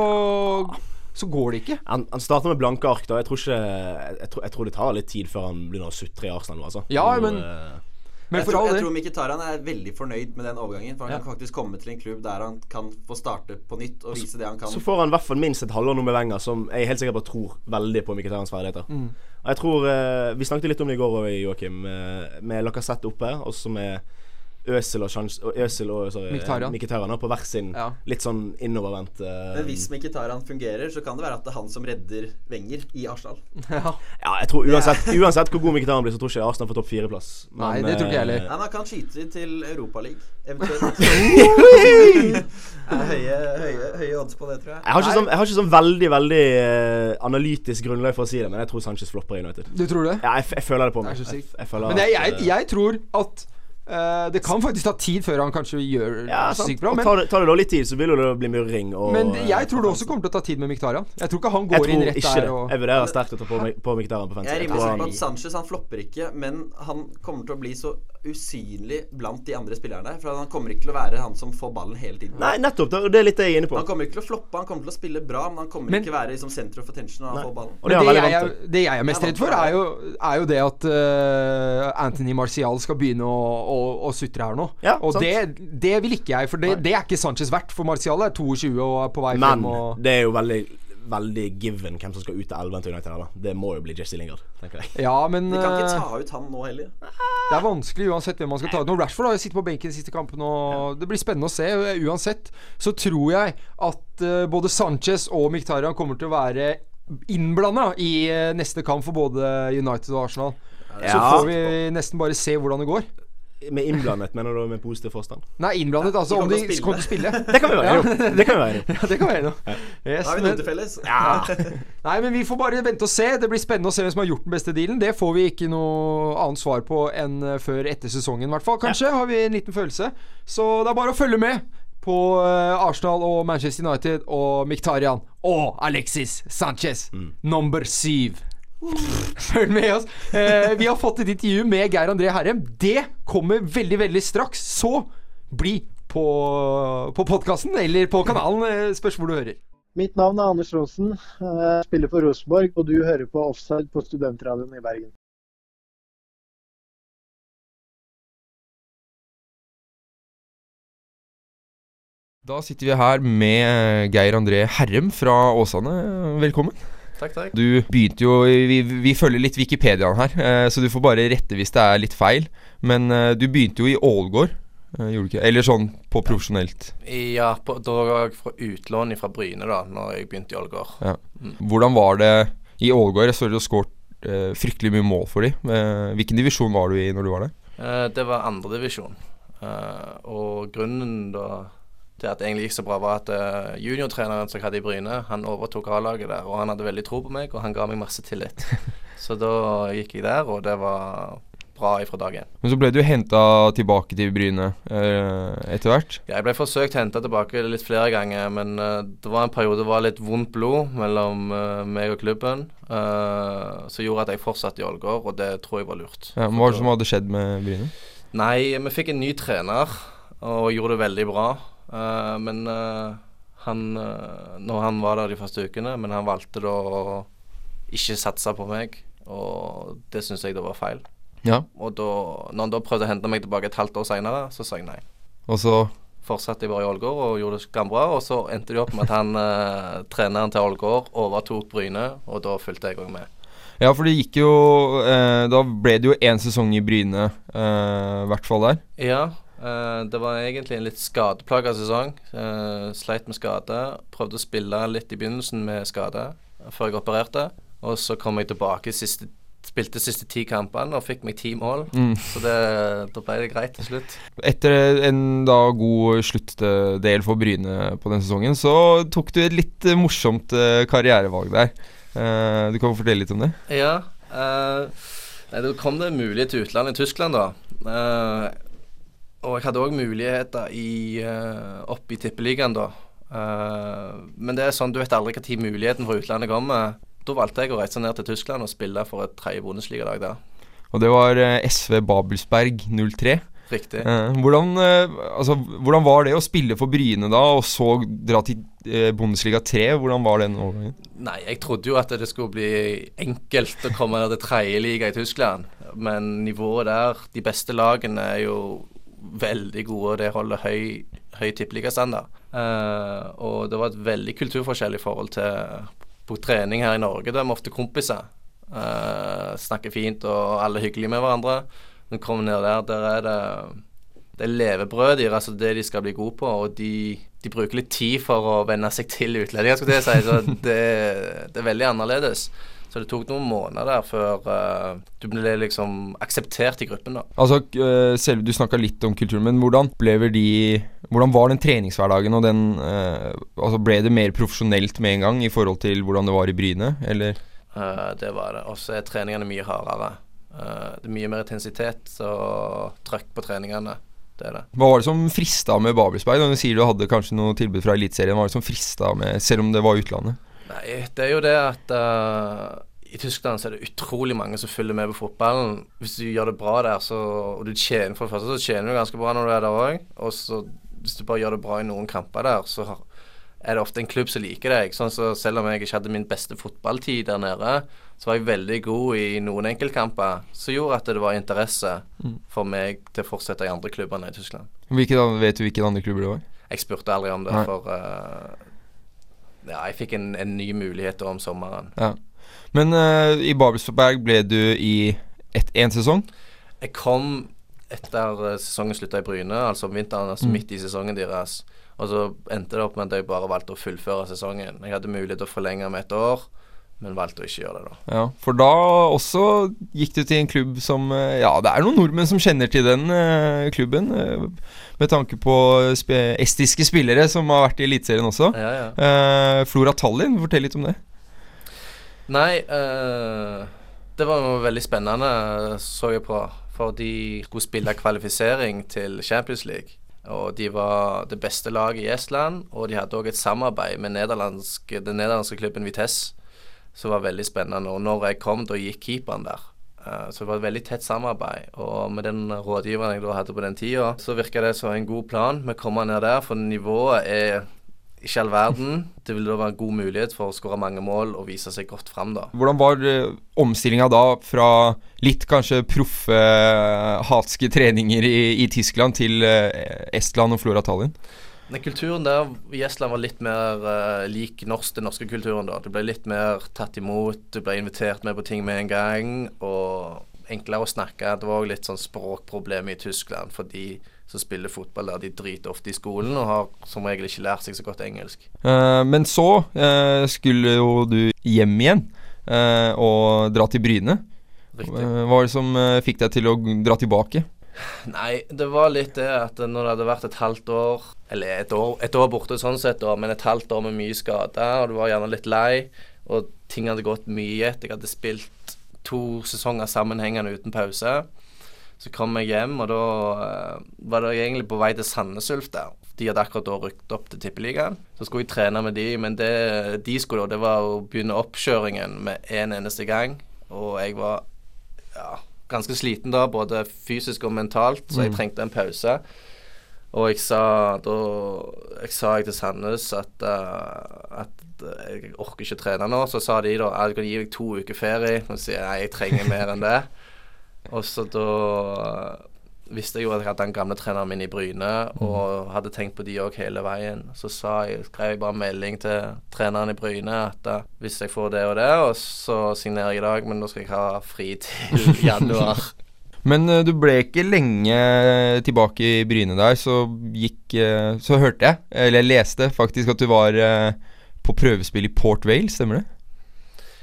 Speaker 2: så går det ikke.
Speaker 1: Han, han starter med blanke ark. da Jeg tror ikke jeg, tror, jeg tror det tar litt tid før han begynner å sutre i Arsenal nå, altså.
Speaker 2: Ja,
Speaker 1: Nå,
Speaker 2: men-
Speaker 1: eh,
Speaker 2: Men
Speaker 3: jeg, tror, jeg tror Mkhitaryan er veldig fornøyd med den overgangen. For han
Speaker 1: Ja.
Speaker 3: kan faktisk komme til en klubb der han kan få starte på nytt og vise det han kan.
Speaker 1: Så får han i hvert fall minst et halvår nå med Wenger, som jeg helt sikkert bare tror veldig på Mkhitarjans ferdigheter.
Speaker 2: Mm.
Speaker 1: Og jeg tror eh, Vi snakket litt om det i går, òg, Joakim, med, med Lacassette oppe, og så med Øzil og, Sjans- og, Øsel og sorry,
Speaker 2: Mkhitaryan.
Speaker 1: Mkhitaryan på hver sin
Speaker 2: Ja.
Speaker 1: litt sånn innovervendt uh,
Speaker 3: Men hvis Mkhitaryan fungerer, så kan det være at det er han som redder Wenger i Arsenal. <laughs>
Speaker 2: ja.
Speaker 1: Ja, jeg tror uansett, uansett hvor god Mkhitaryan blir, så tror ikke jeg Arsenal får topp fire-plass.
Speaker 2: Nei, det tror ikke jeg heller.
Speaker 1: Nei,
Speaker 3: Nei, Man kan skyte til Europaligaen, eventuelt. <laughs> <laughs> Høye, høye, høye odds på det, tror jeg.
Speaker 1: Jeg har, ikke sånn, jeg har ikke sånn veldig veldig eh, analytisk grunnlag for å si det, men jeg tror Sanchez flopper i United.
Speaker 2: Du tror det?
Speaker 1: Ja, jeg, jeg føler det på
Speaker 2: Det er
Speaker 1: meg.
Speaker 2: så
Speaker 1: Jeg,
Speaker 2: sykt.
Speaker 1: jeg føler
Speaker 2: Men jeg,
Speaker 1: at,
Speaker 2: jeg,
Speaker 1: eh,
Speaker 2: jeg tror at eh, det kan faktisk ta tid før han kanskje gjør
Speaker 1: ja,
Speaker 2: sykt bra. Men,
Speaker 1: tar, det, tar det da litt tid, så vil det bli murring. Og,
Speaker 2: men jeg tror det også kommer til å ta tid med Miktarian. Jeg tror ikke han går inn rett der og
Speaker 1: Jeg vurderer sterkt å ta på, på Miktarian på
Speaker 3: Jeg er rimelig sikker på at Sanchez han flopper ikke, men han kommer til å bli så usynlig blant de andre spillerne. For han kommer ikke til å være han som får ballen hele tiden.
Speaker 1: Nei, nettopp. Det, det er litt det jeg er inne på.
Speaker 3: Han kommer ikke til å floppe, han kommer til å spille bra, men han kommer
Speaker 2: Men-
Speaker 3: ikke være liksom center for tension når han får ballen.
Speaker 1: Og det er
Speaker 2: Men det jeg, det jeg er mest redd for, er jo, er jo det at uh, Anthony Martial skal begynne å, å, å sutre her nå.
Speaker 1: Ja,
Speaker 2: og det, det vil ikke jeg, for det, det er ikke Sanchez verdt. For Martial er 22 og er på vei
Speaker 1: Men
Speaker 2: frem. Men
Speaker 1: det er jo veldig veldig given hvem som skal ut til elven til United. Det må jo bli Jesse Lingard, tenker jeg.
Speaker 2: ja, men
Speaker 3: De kan ikke
Speaker 2: eh,
Speaker 3: ta ut han nå heller.
Speaker 2: det er vanskelig uansett hvem man skal ta ut. Nå Rashford har jo sittet på benken siste kampen, og det blir spennende å se. Uansett så tror jeg at eh, både Sanchez og Miktarian kommer til å være innblanda i eh, neste kamp for både United og Arsenal. Så får vi nesten bare se hvordan det går.
Speaker 1: Med innblandet, mener du med positiv forstand?
Speaker 2: Nei, innblandet, altså om de
Speaker 3: kommer til å
Speaker 2: spille. <laughs>
Speaker 1: Det kan vi være enige om. Det kan vi være enige. <laughs>
Speaker 2: Ja, det kan vi være noe. Yes,
Speaker 3: Da har vi noe til felles. <laughs>
Speaker 2: nei, men vi får bare vente og se. Det blir spennende å se hvem som har gjort den beste dealen. Det får vi ikke noe annet svar på enn eh, før etter sesongen, i hvert fall. Kanskje har vi en liten følelse. Så det er bare å følge med på eh, Arsenal og Manchester United og Miktarian og Alexis Sanchez, number syv. Følg med oss. Eh, vi har fått et intervju med Geir André Herrem. Det kommer veldig, veldig straks. Så bli på, på podkasten eller på kanalen. eh, Spørs hvor du hører.
Speaker 7: Mitt navn er Anders Rosen. Jeg spiller for Rosenborg, og du hører på Offside på Studentradioen i Bergen.
Speaker 2: Da sitter vi her med Geir André Herrem fra Åsane. Velkommen.
Speaker 8: Takk, takk.
Speaker 2: Du begynte jo Vi, vi følger litt Wikipediaen her, eh, så du får bare rette hvis det er litt feil. Men eh, du begynte jo i Ålgård, eh? Eller sånn på profesjonelt.
Speaker 8: Ja, på, da var jeg fra utlån fra Bryne da Når jeg begynte i Ålgård.
Speaker 2: Ja. Hvordan var det i Ålgård? Jeg så du skåret eh, fryktelig mye mål for dem. Eh, hvilken divisjon var du i når du var der?
Speaker 8: Eh, det var andredivisjon. Eh, og grunnen da til at det egentlig gikk så bra, var at uh, juniortreneren som jeg hadde i Bryne, han overtok A-laget der. Og han hadde veldig tro på meg, og han ga meg masse tillit. <laughs> så da gikk jeg der, og det var bra ifra dag én.
Speaker 2: Men så ble du henta tilbake til Bryne uh, etter hvert.
Speaker 8: Ja, jeg ble forsøkt henta tilbake litt flere ganger, men uh, det var en periode det var litt vondt blod mellom meg og klubben, som gjorde at jeg fortsatte i Ålgård, og det tror jeg var lurt.
Speaker 2: Ja, men hva var det som hadde skjedd med Bryne?
Speaker 8: Nei, vi fikk en ny trener, og gjorde det veldig bra. Eh, men eh, han uh, Når han var der de første ukene, men han valgte da å ikke satse på meg, og det syns jeg da var feil.
Speaker 2: Ja.
Speaker 8: Og da når han da prøvde å hente meg tilbake et halvt år seinere, så sa jeg nei.
Speaker 2: Og så
Speaker 8: Fortsatte jeg bare i Ålgård og gjorde det skambra. bra, og så endte det opp med at han eh, treneren til Ålgård overtok Bryne, og da fulgte jeg òg med.
Speaker 2: Ja, for det gikk jo eh, Da ble det jo én sesong i Bryne, eh, hvert fall der.
Speaker 8: Ja, eh, det var egentlig en litt skadeplaga sesong. Uh, sleit med skade. Prøvde å spille litt i begynnelsen med skade før jeg opererte. Og så kom jeg tilbake siste Spilte siste ti kampene og fikk meg ti mål.
Speaker 2: Mm.
Speaker 8: Så det, da ble det greit til slutt.
Speaker 2: Etter en da god sluttdel for Bryne på den sesongen, så tok du et litt morsomt eh, karrierevalg der.
Speaker 9: Uh, du kan fortelle litt om det?
Speaker 8: Ja. Uh, nei, da kom det mulig til utlandet i Tyskland, da. Eh, og jeg hadde òg muligheter i, uh, oppe i tippeligaen, da. Uh, men det er sånn, du vet aldri når muligheten for utlandet kommer. Da valgte jeg å reise ned til Tyskland og spille for et tredje Bundesligalag der.
Speaker 9: Og det var eh, SV Babelsberg 03.
Speaker 8: Riktig.
Speaker 9: Eh, hvordan, eh, altså, hvordan var det å spille for Bryne da, og så dra til eh, Bundesliga 3? Hvordan var den overgangen?
Speaker 8: Nei, jeg trodde jo at det skulle bli enkelt å komme til tredjeliga i Tyskland. Men nivået der, de beste lagene, er jo veldig gode, og det holder høy, høy tippeligastandard. Uh, og det var et veldig kulturforskjell i forhold til på trening her i Norge. Da er vi ofte kompiser. Uh, snakker fint, og alle er hyggelige med hverandre. Vi kommer ned der, der er det det er levebrød deres, altså det de skal bli gode på, og de, de bruker litt tid for å venne seg til utlendinger, skulle jeg si. Så det, det er veldig annerledes. Så det tok noen måneder der før uh, du ble liksom akseptert i gruppen, da.
Speaker 9: Altså, uh, selv, Du snakka litt om kulturen, men hvordan opplever de Hvordan var den treningshverdagen, og den uh, Altså, ble det mer profesjonelt med en gang i forhold til hvordan det var i Bryne, eller?
Speaker 8: Det var det. Og så er treningene mye hardere. Det er mye mer intensitet og trøkk på treningene. Det det.
Speaker 9: Hva var det som frista med Babelsberg? Du sier du hadde kanskje noe tilbud fra Eliteserien, hva var det som frista med, selv om det var utlandet?
Speaker 8: Nei, det er jo det at uh, i Tyskland så er det utrolig mange som følger med på fotballen. Hvis du gjør det bra der, så, og du tjener for det første, så tjener du ganske bra når du er der òg. Og så hvis du bare gjør det bra i noen kamper der, så har- er det ofte en klubb som liker deg. Sånn så Selv om jeg ikke hadde min beste fotballtid der nede, så var jeg veldig god i noen enkeltkamper som gjorde at det var interesse
Speaker 9: Mm.
Speaker 8: for meg til å fortsette i andre klubber i Tyskland.
Speaker 9: Hvilke, vet du hvilke andre klubber det var?
Speaker 8: Jeg spurte aldri om det,
Speaker 9: Nei.
Speaker 8: for eh, ja, jeg fikk en, en ny mulighet om sommeren.
Speaker 9: Ja. Men uh, i Babelsberg ble du i Et én sesong?
Speaker 8: Jeg kom etter eh, sesongen slutta i Bryne, altså om vinteren, altså
Speaker 9: Mm.
Speaker 8: midt i sesongen deres. Og så endte det opp med at jeg bare valgte å fullføre sesongen. Jeg hadde mulighet til å forlenge med et år, men valgte å ikke gjøre det da.
Speaker 9: Ja, for da også gikk du til en klubb som eh, Ja, det er noen nordmenn som kjenner til den eh, klubben. eh, med tanke på sp estiske spillere som har vært i Eliteserien også.
Speaker 8: Ja, ja.
Speaker 9: Eh, Flora Tallinn, fortell litt om det.
Speaker 8: Nei, eh, det var noe veldig spennende, så jeg på. For de skulle spille kvalifisering til Champions League. Og de var det beste laget i Estland, og de hadde òg et samarbeid med nederlandsk, den nederlandske klubben Vitesse, som var veldig spennende. Og når jeg kom, da gikk keeperen der. Eh, Så det var et veldig tett samarbeid. Og med den rådgiveren jeg da hadde på den tida, så virka det som en god plan. Vi kommer ned der, for nivået er ikke all verden. Det vil da være en god mulighet for å skåre mange mål og vise seg godt fram, da.
Speaker 9: Hvordan var uh, omstillinga da fra litt kanskje proffe, eh, hatske treninger i, i Tyskland til eh, Estland og Flora Tallinn?
Speaker 8: Den kulturen der i Estland var litt mer uh, lik norsk, den norske kulturen. da. Du ble litt mer tatt imot, du ble invitert med på ting med en gang. Og enklere å snakke. Det var òg litt sånn språkproblem i Tyskland. For de som spiller fotball der, de driter ofte i skolen og har som regel ikke lært seg så godt engelsk.
Speaker 9: Uh, men så uh, skulle jo du hjem igjen og dra til Bryne. Hva var det som fikk deg til å dra tilbake?
Speaker 8: Nei, det var litt det at når det hadde vært et halvt år Eller et år, et år borte sånn sett, da, men et halvt år med mye skader, og du var gjerne litt lei, og ting hadde gått mye i ett. Jeg hadde spilt to sesonger sammenhengende uten pause. Så kom jeg hjem, og da uh, var det egentlig på vei til Sandnes Ulf der. De hadde akkurat da rykket opp til Tippeligaen. Så skulle jeg trene med de, men det de skulle da, det var å begynne oppkjøringen med en eneste gang. Og jeg var ja, ganske sliten da, både fysisk og mentalt, så jeg
Speaker 9: Mm.
Speaker 8: trengte en pause. Og jeg sa da Jeg sa jeg til Sandnes at, uh, at jeg orker ikke trene nå. Så sa de da jeg kan gi deg to uker ferie. Og så sier jeg nei, jeg trenger mer enn det. <laughs> Og så da visste jeg jo at jeg hadde den gamle treneren min i Bryne, og hadde tenkt på de òg hele veien. Så sa jeg, skrev jeg bare melding til treneren i Bryne at eh, hvis jeg får det og det, og så signerer jeg i dag, men nå skal jeg ha fri til <laughs> januar.
Speaker 9: Men eh, du ble ikke lenge tilbake i Bryne der, så gikk eh, Så hørte jeg, eller jeg leste faktisk, at du var på prøvespill i Port Vale, stemmer det?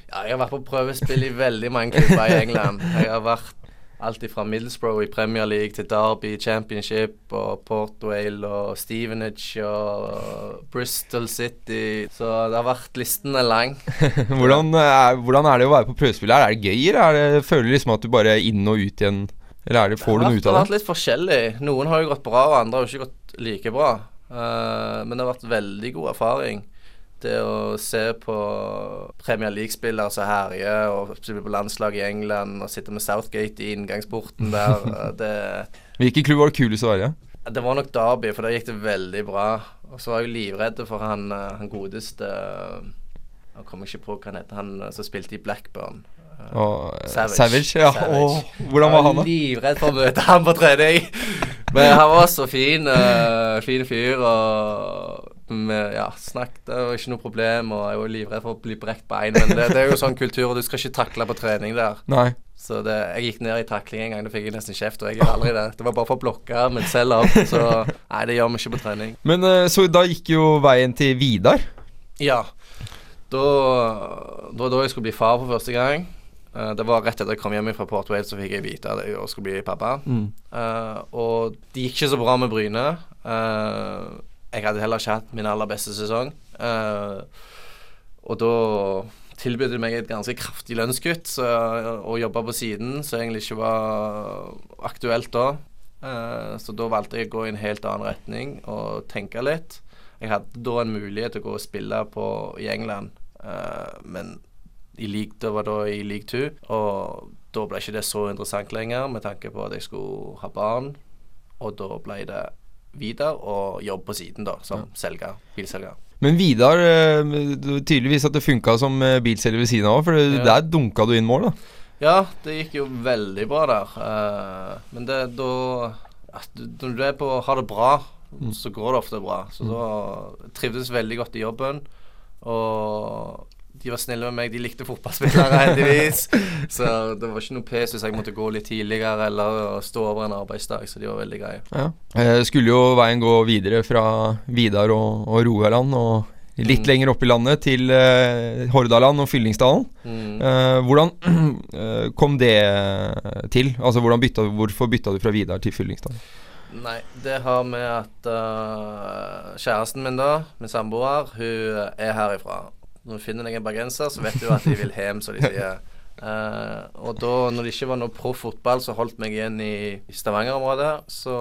Speaker 8: Ja, jeg har vært på prøvespill i veldig mange klubber i England. Jeg har vært alt fra Middlesbrough i Premier League til Derby Championship og Port Wale og Stevenage og Bristol City. Så det har vært Listen er lang. <laughs>
Speaker 9: hvordan, er, hvordan er det å være på prøvespill her? Er det gøy, eller er det, føler du liksom at du bare er inn og ut igjen? Eller er det, får du noe ut av
Speaker 8: Det Det
Speaker 9: har
Speaker 8: vært litt forskjellig. Noen har jo gått bra, og andre har jo ikke gått like bra. Uh, men det har vært veldig god erfaring. Det å se på Premier League-spillere som herjer, og spille på landslaget i England, og sitte med Southgate i inngangsporten der, <laughs> det
Speaker 9: Hvilken klubb var det kulest å være i?
Speaker 8: det var nok Derby, for der gikk det veldig bra. Og så var jeg livredd for han, eh, han godeste eh, Jeg kommer ikke på hva han heter, han eh, som spilte i Blackburn.
Speaker 9: Oh,
Speaker 8: Savage.
Speaker 9: Savage, ja.
Speaker 8: Savage.
Speaker 9: Oh, hvordan var han, da?
Speaker 8: Livredd for å møte <laughs> han på trening. Men han var så fin. Uh, fin fyr. Og vi ja, snakket, var ikke noe problem. Og jeg var livredd for å bli brekt bein. Men det, det er jo sånn kultur, og du skal ikke takle på trening der.
Speaker 9: Nei.
Speaker 8: Så det, jeg gikk ned i takling en gang, da fikk jeg nesten kjeft. Og jeg gjør aldri det. Det var bare for å blokke, men selv opp. Så nei, det gjør vi ikke på trening.
Speaker 9: Men eh, så da gikk jo veien til Vidar.
Speaker 8: Ja. Da, det da jeg skulle bli far for første gang. Eh, det var rett etter jeg kom hjem fra Port Wales, så fikk jeg vite at jeg skulle bli pappa.
Speaker 9: Mm.
Speaker 8: Uh, og det gikk ikke så bra med Bryne. Eh, jeg hadde heller ikke hatt min aller beste sesong. Uh, og da tilbød de meg et ganske kraftig lønnskutt så, og jobba på siden, som egentlig ikke var aktuelt da. Uh, så da valgte jeg å gå i en helt annen retning og tenke litt. Jeg hadde da en mulighet til å gå og spille på, i England, uh, men i league, det var da i league two. og da ble ikke det så interessant lenger med tanke på at jeg skulle ha barn, og da ble det videre og jobb på siden, da, som selger, bilselger.
Speaker 9: Men Vidar, eh, tydeligvis at det funka som eh, bilselger ved siden av, for
Speaker 8: Ja.
Speaker 9: der dunka du inn mål, da.
Speaker 8: Ja, det gikk jo veldig bra der. eh, men det da Når du er på, har det bra, så går det ofte bra. Så da trivdes veldig godt i jobben. Og de var snille med meg. De likte fotballspillere, heldigvis. <laughs> så det var ikke noe pes hvis jeg måtte gå litt tidligere eller stå over en arbeidsdag. Så de var veldig greie.
Speaker 9: Ja. Eh, skulle jo veien gå videre fra Vidar og, og Rogaland og litt
Speaker 8: Mm.
Speaker 9: lenger opp i landet til eh, Hordaland og Fyllingsdalen.
Speaker 8: Mm.
Speaker 9: Eh, hvordan <clears throat> eh, kom det til? Altså bytta, Hvorfor bytta du fra Vidar til Fyllingsdalen?
Speaker 8: Nei, det har med at uh, kjæresten min, da, min samboer, hun er herifra. Når du finner deg en bergenser, så vet du at de vil hjem, som de sier. Uh, <laughs> og da, når det ikke var noe proff fotball som holdt meg igjen i, i Stavanger-området, så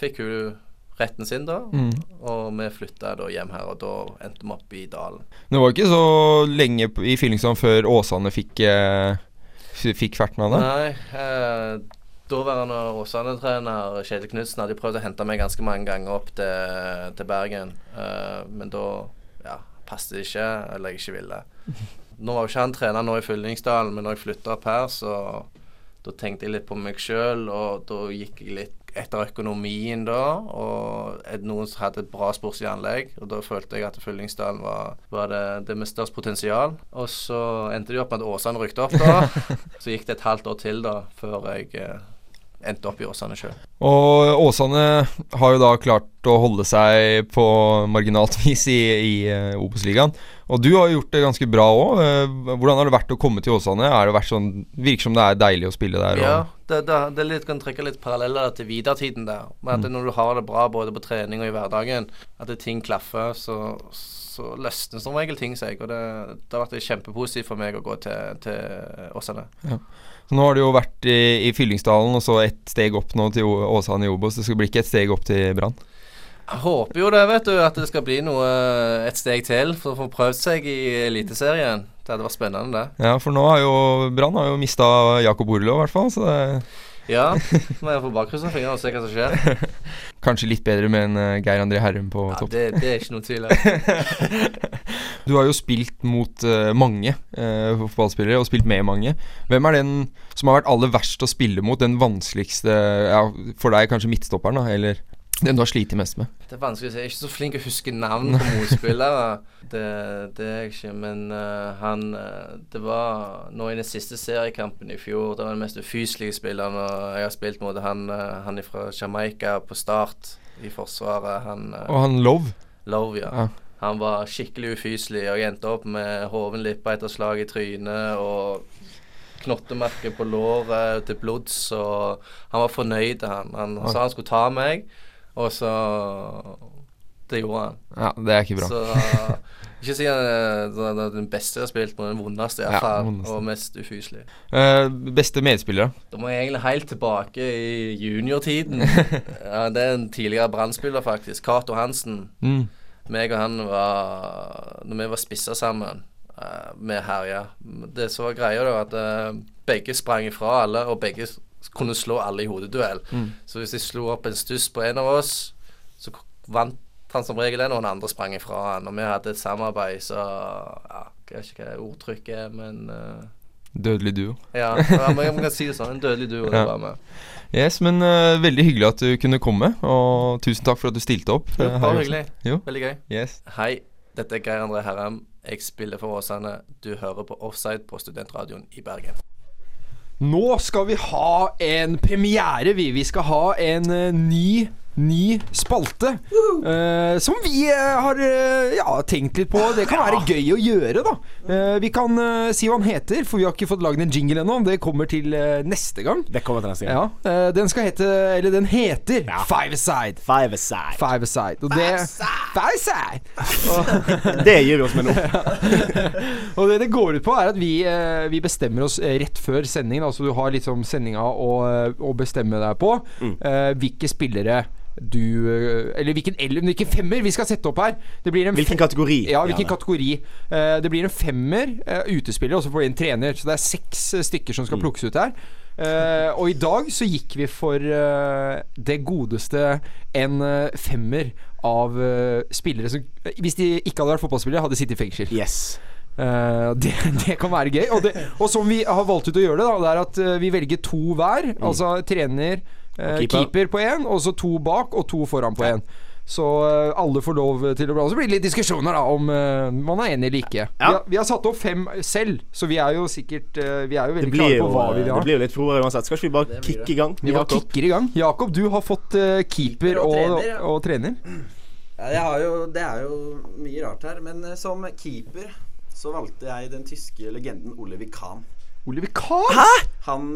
Speaker 8: fikk hun retten sin, da.
Speaker 9: Mm.
Speaker 8: Og vi flytta da hjem her, og da endte vi opp i dalen.
Speaker 9: Det var ikke så lenge i Fyllingsand før Åsane fikk eh, Fikk ferten av det?
Speaker 8: Nei, eh, daværende Åsane-trener Kjetil Knutsen hadde prøvd å hente meg ganske mange ganger opp til, til Bergen, eh, men da passet ikke, eller jeg ikke ville. Nå var jo ikke han trener nå i Fyllingsdalen, men når jeg flytta opp her, så da tenkte jeg litt på meg sjøl, og da gikk jeg litt etter økonomien da, og noen som hadde et bra sportsanlegg. og da følte jeg at Fyllingsdalen var, var det, det med størst potensial. Og så endte det opp med at Åsane rykte opp, da. <laughs> så gikk det et halvt år til da, før jeg eh, endte opp i Åsane sjøl.
Speaker 9: Og Åsane har jo da klart å holde seg på marginalt <laughs> vis i, i eh, Obos-ligaen. Og du har gjort det ganske bra òg. hvordan har det vært å komme til Åsane? Er det vært sånn, Virker som det er deilig å spille der.
Speaker 8: Ja, det, det, det litt, kan trekke litt paralleller til Vidar-tiden der. Men at
Speaker 9: Mm.
Speaker 8: når du har det bra både på trening og i hverdagen, at det ting klaffer, så, så løsner som regel ting seg. Og det, det har vært kjempepositivt for meg å gå til, til Åsane.
Speaker 9: ja. Nå har du jo vært i, i Fyllingsdalen, og så ett steg opp nå til Åsane i Obos. Det skal bli ikke et steg opp til Brann.
Speaker 8: Jeg håper jo det, vet du, at det skal bli noe et steg til for å få prøvd seg i Eliteserien. Det hadde vært spennende, det.
Speaker 9: Ja, for nå har jo Brann har mista Jakob Orlov, i hvert fall. Så det
Speaker 8: Ja, må jeg få bare krysse fingrene og se hva som skjer. <laughs>
Speaker 9: kanskje litt bedre med en eh, Geir André Herrum på
Speaker 8: Ja,
Speaker 9: topp.
Speaker 8: det, det er ikke noe tvil. <laughs>
Speaker 9: Du har jo spilt mot uh, mange uh, fotballspillere, og spilt med mange. Hvem er den som har vært aller verst å spille mot? Den vanskeligste ja, For deg kanskje midtstopperen, da? Eller den du har slitt mest med?
Speaker 8: Det er vanskelig å si. Jeg er ikke så flink til å huske navn på motspillere. <laughs> Det, det er jeg ikke. Men uh, han eh, Det var nå i den siste seriekampen i fjor Det var den mest ufyselige spilleren jeg har spilt mot. Han, uh, han fra Jamaica på start i Forsvaret. Han uh,
Speaker 9: Og han Love.
Speaker 8: Love, ja.
Speaker 9: Ja.
Speaker 8: Han var skikkelig ufyselig, og jeg endte opp med hoven lippa etter slag i trynet og knottemerke på låret til blods, og han var fornøyd, han. Han sa han skulle ta meg, og så Det gjorde han.
Speaker 2: Ja, det er ikke bra.
Speaker 8: Så <laughs> ikke si han er den- beste jeg har spilt, men den vondeste iallfall.
Speaker 2: vondeste.
Speaker 8: og mest ufyselig.
Speaker 2: Uh, beste medspillere?
Speaker 8: Da må jeg egentlig helt tilbake i juniortiden. <laughs> ja, det er en tidligere brannspiller, faktisk. Cato Hansen.
Speaker 2: Mm.
Speaker 8: Meg og han var Når vi var spissa sammen, uh, vi herja Det som var greia, da, at eh, begge sprang ifra alle, og begge kunne slå alle i hodeduell.
Speaker 2: Mm.
Speaker 8: Så hvis jeg slo opp en stuss på en av oss, så vant han som regel den, og den andre sprang ifra han. Og vi hadde et samarbeid, så ja, Jeg vet ikke hva ordtrykket er, men uh,
Speaker 2: Dødelig duo.
Speaker 8: ja, man kan si det sånn. En dødelig duo.
Speaker 2: Ja.
Speaker 8: Det var med.
Speaker 2: Yes, men uh, veldig hyggelig at du kunne komme, og tusen takk for at du stilte opp.
Speaker 8: Jo,
Speaker 2: eh, her
Speaker 8: bare hyggelig.
Speaker 2: Jo.
Speaker 8: Veldig gøy.
Speaker 2: Yes.
Speaker 8: Hei, dette er Geir André Herrem. Jeg spiller for Åsane. Du hører på Offside på Studentradioen i Bergen.
Speaker 2: Nå skal vi ha en premiere, vi. Vi skal ha en eh, ny Ny spalte Uh, som vi eh, har eh, ja, tenkt litt på. Det kan være gøy å gjøre, da. Vi kan si hva den heter, for vi har ikke fått lagd en jingle ennå. Det kommer til neste gang.
Speaker 1: Det kommer til neste gang.
Speaker 2: Ja, Den skal hete Eller den heter Five Aside.
Speaker 1: Five aside.
Speaker 2: Five Aside. Og det Five Aside! <laughs>
Speaker 1: Det gir vi oss med nå. <laughs>
Speaker 2: Og det det går ut på, er at vi, vi bestemmer oss rett før sendingen. Altså du har liksom sendinga å, å bestemme deg på.
Speaker 1: Mm.
Speaker 2: eh, hvilke spillere du eh, Eller hvilken, hvilken femmer vi skal sette opp her. Det blir en
Speaker 1: Hvilken kategori?
Speaker 2: Ja, hvilken
Speaker 1: ja,
Speaker 2: kategori. Eh, det blir en femmer uh, utespiller, og så får vi en trener. Så det er seks eh, stykker som
Speaker 1: Mm.
Speaker 2: skal plukkes ut her. Uh, og i dag så gikk vi for uh, det godeste en uh, femmer av eh, spillere som Hvis de ikke hadde vært fotballspillere, hadde sittet i fengsel.
Speaker 1: Yes.
Speaker 2: Eh, det, <laughs> det kan være gøy. Og, det, og som vi har valgt ut å gjøre det, da, det er at eh, vi velger to hver. Altså trener, eh, keeper.
Speaker 1: keeper.
Speaker 2: på én, og så to bak og to foran på én. Så eh, alle får lov til å blande. Så blir det litt diskusjoner da om uh, man er enig eller ikke. Vi, har, vi har satt opp fem selv, så vi er jo sikkert uh, Vi er jo veldig
Speaker 1: klare
Speaker 2: klare
Speaker 1: jo,
Speaker 2: på hva vi vil
Speaker 1: det blir jo litt froere uansett. Skal ikke vi bare kicke i gang?
Speaker 2: Vi bare kicker i gang. Jakob, du har fått uh, keeper,
Speaker 3: Keeper og
Speaker 2: og, og,
Speaker 3: trener, ja.
Speaker 2: trener.
Speaker 3: Ja, jeg har jo, det er jo mye rart her, men som keeper så valgte jeg den tyske legenden Oliver Kahn.
Speaker 2: Oliver Kahn?
Speaker 3: Hæ? Han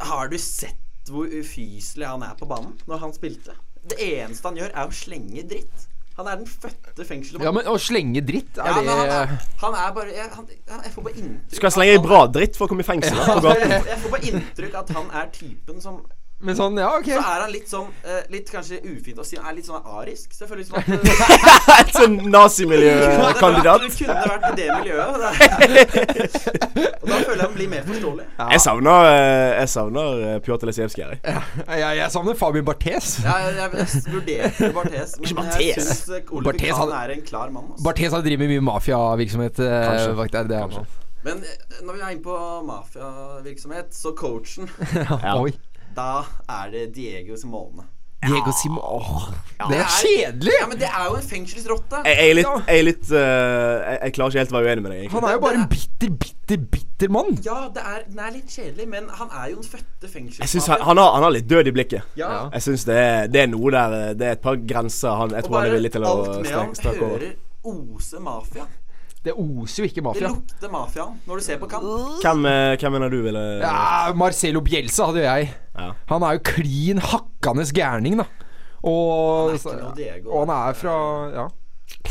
Speaker 3: Har du sett hvor ufyselig han er på banen når han spilte? Det eneste han gjør, er å slenge dritt. Han er den fødte fengselet.
Speaker 2: Ja, men å slenge dritt, er
Speaker 3: Ja, men han er, han er bare jeg, han, Jeg får bare inntrykk
Speaker 1: Skal jeg slenge i bra dritt for å komme i fengsel? Ja, <laughs>
Speaker 3: jeg, jeg får bare inntrykk at han er typen som
Speaker 2: Men sånn, ja, ok.
Speaker 3: Så er han litt sånn eh, Litt kanskje ufint å si Han er litt sånn arisk. Selvfølgelig som at <laughs>
Speaker 1: Et sånn nazimiljøkandidat.
Speaker 3: Det kunne vært i det miljøet. og da- <laughs> Og da føler jeg han blir mer forståelig.
Speaker 1: Jeg savner, eh, jeg savner eh, Pjotr Lesijevskij her. jeg.
Speaker 2: Jeg, jeg savner Fabian Barthes.
Speaker 3: Ja, jeg, jeg vurderte Barthes, men
Speaker 1: Ikke
Speaker 3: jeg
Speaker 1: Barthes.
Speaker 3: syns eh, Oliver
Speaker 2: Barthes
Speaker 3: Kahn
Speaker 2: hadde-
Speaker 3: er en klar mann. Altså.
Speaker 2: Barthes har drevet med mye mafiavirksomhet. eh,
Speaker 1: Kanskje.
Speaker 2: faktisk, er det han-
Speaker 3: Men eh, når vi er inne på mafiavirksomhet, så coachen <laughs>
Speaker 1: Ja.
Speaker 2: Oi.
Speaker 3: Da er det Diego Simone.
Speaker 2: Diego Simon Åh, Det
Speaker 3: Det
Speaker 2: er kjedelig!
Speaker 3: Ja, men det er jo en fengselsrotte.
Speaker 1: Jeg, jeg er litt, jeg, er litt uh, jeg, jeg klarer ikke helt å være uenig med deg. egentlig
Speaker 2: Han er jo bare en bitter, bitter, bitter mann.
Speaker 3: Ja, det er, den er litt kjedelig, men han er jo en fødte
Speaker 1: synes han, han, har, han har litt død i blikket.
Speaker 3: Ja.
Speaker 1: Jeg synes det det er noe der eh, Det er et par grenser han, jeg
Speaker 3: Og
Speaker 1: tror han er
Speaker 3: bare
Speaker 1: villig til å
Speaker 3: alt med han
Speaker 1: alt med ham
Speaker 3: hører ose mafia.
Speaker 2: Det oser jo ikke
Speaker 3: Det lukter mafia når du ser på kamp.
Speaker 1: Hvem, eh, hvem mener du ville
Speaker 2: Ja, Marcelo Bielsa hadde jo jeg.
Speaker 1: Ja.
Speaker 2: Han er jo klin hakkende gærning, da. Og,
Speaker 3: Han er ikke noe Diego,
Speaker 2: og han er fra Ja.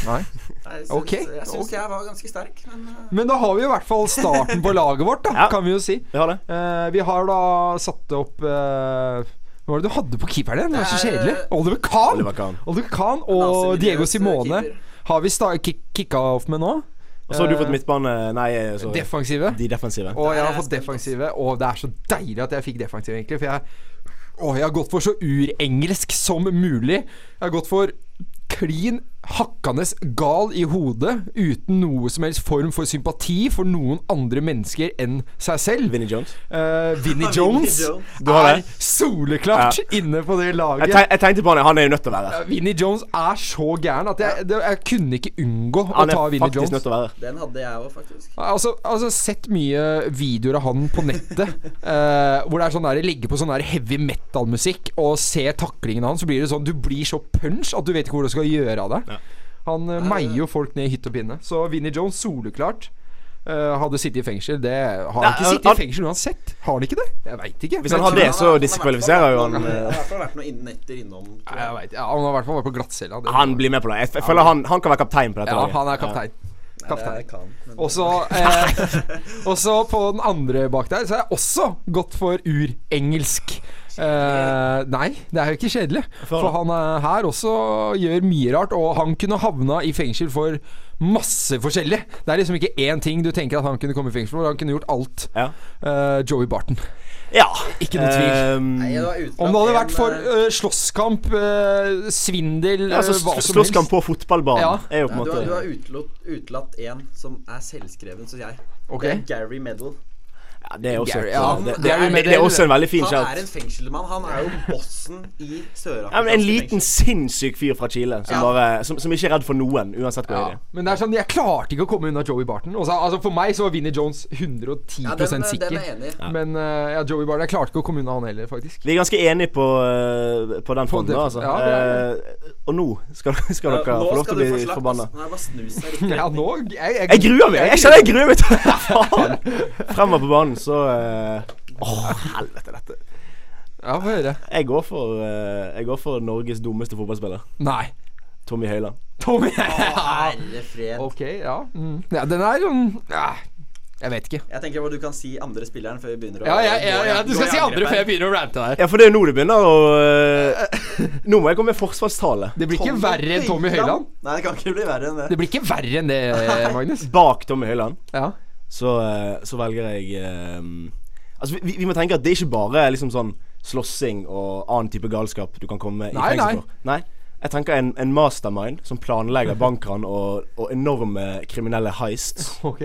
Speaker 2: Nei.
Speaker 3: Jeg syns,
Speaker 2: Ok,
Speaker 3: jeg, syns
Speaker 2: ok.
Speaker 3: jeg var ganske sterk, men eh,
Speaker 2: Men da har vi i hvert fall starten på laget vårt, da, <laughs>
Speaker 1: Ja.
Speaker 2: kan vi jo si.
Speaker 1: Vi har det.
Speaker 2: Eh, vi har da satt opp eh, Hva var det du hadde på keeperen din? Det var så kjedelig.
Speaker 3: eh,
Speaker 2: Oliver Kahn!
Speaker 1: Oliver Kahn.
Speaker 2: Oliver Kahn og Diego Simone har vi kick kicka off med nå.
Speaker 1: Og så har du
Speaker 2: Eh,
Speaker 1: fått midtbane Nei, eh, sorry.
Speaker 2: Defensive.
Speaker 1: De defensive.
Speaker 2: Og jeg har fått defensive, og det er så deilig at jeg fikk defensive, egentlig. For jeg, å, jeg har gått for så urengelsk som mulig. Jeg har gått for klin hakkende gal i hodet, uten noe som helst form for sympati for noen andre mennesker enn seg selv.
Speaker 1: Vinnie Jones.
Speaker 2: Uh, <laughs> Vinnie
Speaker 3: Vinnie
Speaker 2: Jones
Speaker 3: Jones.
Speaker 1: Du har
Speaker 2: er
Speaker 1: soleklart
Speaker 2: soleklart inne på det
Speaker 1: Jeg,
Speaker 2: laget.
Speaker 1: tenk, jeg tenkte på han, han er jo nødt til å være her.
Speaker 2: Vinnie Jones er så gæren at jeg, det, jeg kunne ikke unngå å
Speaker 1: Han
Speaker 2: ta
Speaker 1: er
Speaker 2: Vinnie Jones.
Speaker 1: nødt til å være
Speaker 3: den hadde jeg òg, faktisk.
Speaker 2: Altså, altså sett mye videoer av han på nettet uh, <laughs> Hvor det er sånn der ligger på sånn der heavy metal-musikk og ser taklingen hans, så blir det sånn Du blir så punch at du vet ikke hvor du skal gjøre av deg.
Speaker 1: Ja.
Speaker 2: Han uh, meier jo folk ned i hytt og pinne. Så Vinnie Jones, soleklart. uh, hadde sittet i fengsel. Det Har han
Speaker 1: Nei,
Speaker 2: ikke
Speaker 1: han-
Speaker 2: sittet i
Speaker 1: han-
Speaker 2: fengsel uansett? Har han ikke det? Jeg veit ikke.
Speaker 1: Hvis han har det, så
Speaker 3: i
Speaker 1: diskvalifiserer jo han
Speaker 3: Han har i hvert fall vært noen netter innom. jeg.
Speaker 2: jeg vet, ja, han har i hvert fall vært på glattcella.
Speaker 1: Han blir med på det. Jeg, jeg føler han, han kan være kaptein på dette
Speaker 2: Ja, han er kaptein.
Speaker 3: Nei, Kaptein. kan, Også <laughs>
Speaker 2: og så på den andre bak der, så har jeg også gått for urengelsk. Eh, nei, det er jo ikke kjedelig. For han er her også gjør mye rart, og han kunne havna i fengsel for masse forskjellig. Det er liksom ikke én ting du tenker at han kunne komme i fengsel for. Han kunne gjort alt.
Speaker 1: Ja.
Speaker 2: Eh, Joey Barton.
Speaker 1: ja.
Speaker 2: Ikke noe tvil.
Speaker 1: Um,
Speaker 3: Nei, det
Speaker 2: Om det hadde vært for
Speaker 3: eh,
Speaker 2: eh, slåsskamp, uh, svindel,
Speaker 1: ja, så
Speaker 2: eh, hva som helst.
Speaker 1: Slåsskamp på fotballbanen
Speaker 2: Ja.
Speaker 1: er jo på en
Speaker 3: måte du, har, du har utelatt, én en som er selvskreven, syns jeg.
Speaker 2: Okay.
Speaker 3: Det er Gary Medal.
Speaker 1: Ja, Det er også
Speaker 2: Gary- ja,
Speaker 1: han, det,
Speaker 2: det,
Speaker 1: er,
Speaker 2: det,
Speaker 1: det er også en veldig fin
Speaker 3: Han er en fengselsmann. Han er jo bossen i Sør-Afrika.
Speaker 1: Ja, en liten sinnssyk fyr fra Chile som,
Speaker 3: Ja.
Speaker 1: bare, som, som ikke er redd for noen, uansett hvor
Speaker 2: Ja,
Speaker 1: det er.
Speaker 2: men det er sånn, jeg klarte ikke å komme unna Joey Barton. Også, altså For meg så var Vinnie Jones 110
Speaker 3: Ja, den,
Speaker 2: sikker.
Speaker 3: den er.
Speaker 2: Men uh, ja, Joey Barton Jeg klarte ikke å komme unna han heller, faktisk.
Speaker 1: Vi er ganske enige på, uh, på den
Speaker 2: På
Speaker 1: fronten, altså.
Speaker 2: ja, det er
Speaker 1: Eh, og nå skal, <laughs> skal dere få lov til å bli forbanna. <laughs>
Speaker 3: Nå det bare å snu.
Speaker 2: Ja, nå Jeg, jeg,
Speaker 1: Jeg gruer meg! Jeg kjenner jeg gruer meg til <laughs> Faen! Fremover på banen, så Å, uh, oh, helvete, dette.
Speaker 2: Ja, få høre.
Speaker 1: Jeg går for uh, Jeg går for Norges dummeste fotballspiller.
Speaker 2: Nei.
Speaker 1: Tommy Høiland.
Speaker 2: Tommy
Speaker 3: Herre fred.
Speaker 2: Ok, ja. Mm. ja. Den er sånn ja, Jeg vet ikke.
Speaker 3: Jeg tenker hva du kan si andre spilleren før vi begynner å
Speaker 2: Ja, ja, ja, ja, Du skal si andre før jeg begynner å rante her.
Speaker 1: Ja, for det er jo nå det begynner å eh, <laughs> Nå må jeg komme med forsvarstale.
Speaker 2: Det blir ikke verre enn Tommy Høiland.
Speaker 3: Nei, det kan ikke bli verre enn det.
Speaker 2: Det blir ikke verre enn det, <laughs> Magnus.
Speaker 1: Bak Tommy Høiland
Speaker 2: Ja.
Speaker 1: Så, eh, så velger jeg eh, Altså, vi, vi må tenke at det er ikke bare liksom sånn slåssing og annen type galskap du kan komme i fengsel for. Nei. Jeg tenker en, en mastermind som planlegger bankran og, og enorme kriminelle heists. <laughs>
Speaker 2: Ok.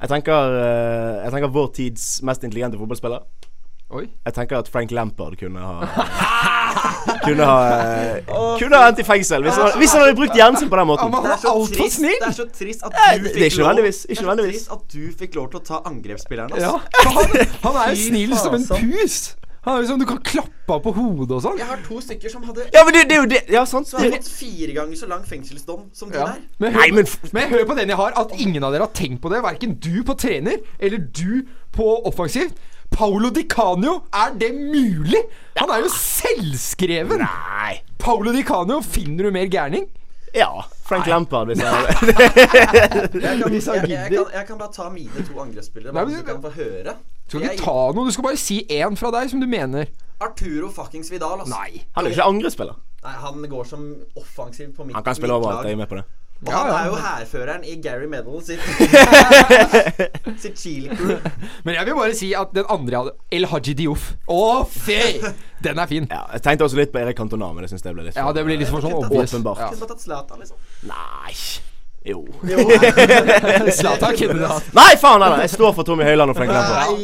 Speaker 1: Jeg tenker, eh, jeg tenker vår tids mest intelligente fotballspiller.
Speaker 2: Oi.
Speaker 1: Jeg tenker at Frank Lampard kunne ha <laughs> Kunne ha eh, Kunne ha endt i fengsel hvis han, hvis han hadde brukt hjernen sin på den måten.
Speaker 3: Det er så trist, det er så trist at du fikk
Speaker 1: ikke
Speaker 3: lov
Speaker 1: nødvendigvis, ikke
Speaker 3: Det er så
Speaker 1: nødvendigvis.
Speaker 3: trist at du fikk lov til å ta angrepsspilleren. Altså.
Speaker 2: Ja. <laughs> han, han er jo snill som en pus. Han er sånn Du kan klappe av på hodet og sånn.
Speaker 3: Jeg har to stykker som hadde
Speaker 1: Ja, men det, det er jo det. Ja, sant.
Speaker 3: Som har
Speaker 1: Det,
Speaker 3: fått fire ganger så lang fengselsdom som ja.
Speaker 2: Ja.
Speaker 3: der.
Speaker 2: Men,
Speaker 1: nei,
Speaker 2: hør,
Speaker 1: men
Speaker 2: men hør på den jeg har, at ingen av dere har tenkt på det. Verken du på trener eller du på offensivt. Paulo Di Canio, er det mulig? Han er jo selvskreven.
Speaker 1: Nei.
Speaker 2: Paolo Di Canio, finner du mer gærning?
Speaker 1: Ja. Frank Lampard, hvis jeg <laughs>
Speaker 3: Jeg kan, jeg, jeg, kan, jeg kan bare ta mine to angrepsspillere,
Speaker 2: Nei, men-
Speaker 3: du kan få høre.
Speaker 2: Du skal ikke ta noe, du skal bare si én fra deg som du mener.
Speaker 3: Arturo fuckings Vidal, altså.
Speaker 2: Nei.
Speaker 1: Han er jo ikke angrepsspiller.
Speaker 3: Nei, han går som offensiv på mitt
Speaker 1: Han kan spille overalt. Jeg er med på det.
Speaker 3: Og
Speaker 2: Ja,
Speaker 3: han er jo hærføreren i Gary Medal sitt <laughs> Sitt Chile crew.
Speaker 2: Men jeg vil bare si at den andre jeg hadde El Haji Diouf. Å, fy! Den er fin.
Speaker 1: Ja, jeg tenkte også litt på Erik Cantona, men jeg syns det ble litt
Speaker 2: Ja, det blir litt for sånn obvious.
Speaker 1: Åpenbart.
Speaker 2: Ja.
Speaker 3: Kunne bare tatt Zlatan, liksom.
Speaker 1: Nei. Jo. <laughs>
Speaker 2: Zlatan kunne du hatt.
Speaker 1: Nei, faen heller! Jeg står for Tommy Høiland og Frank Lampard.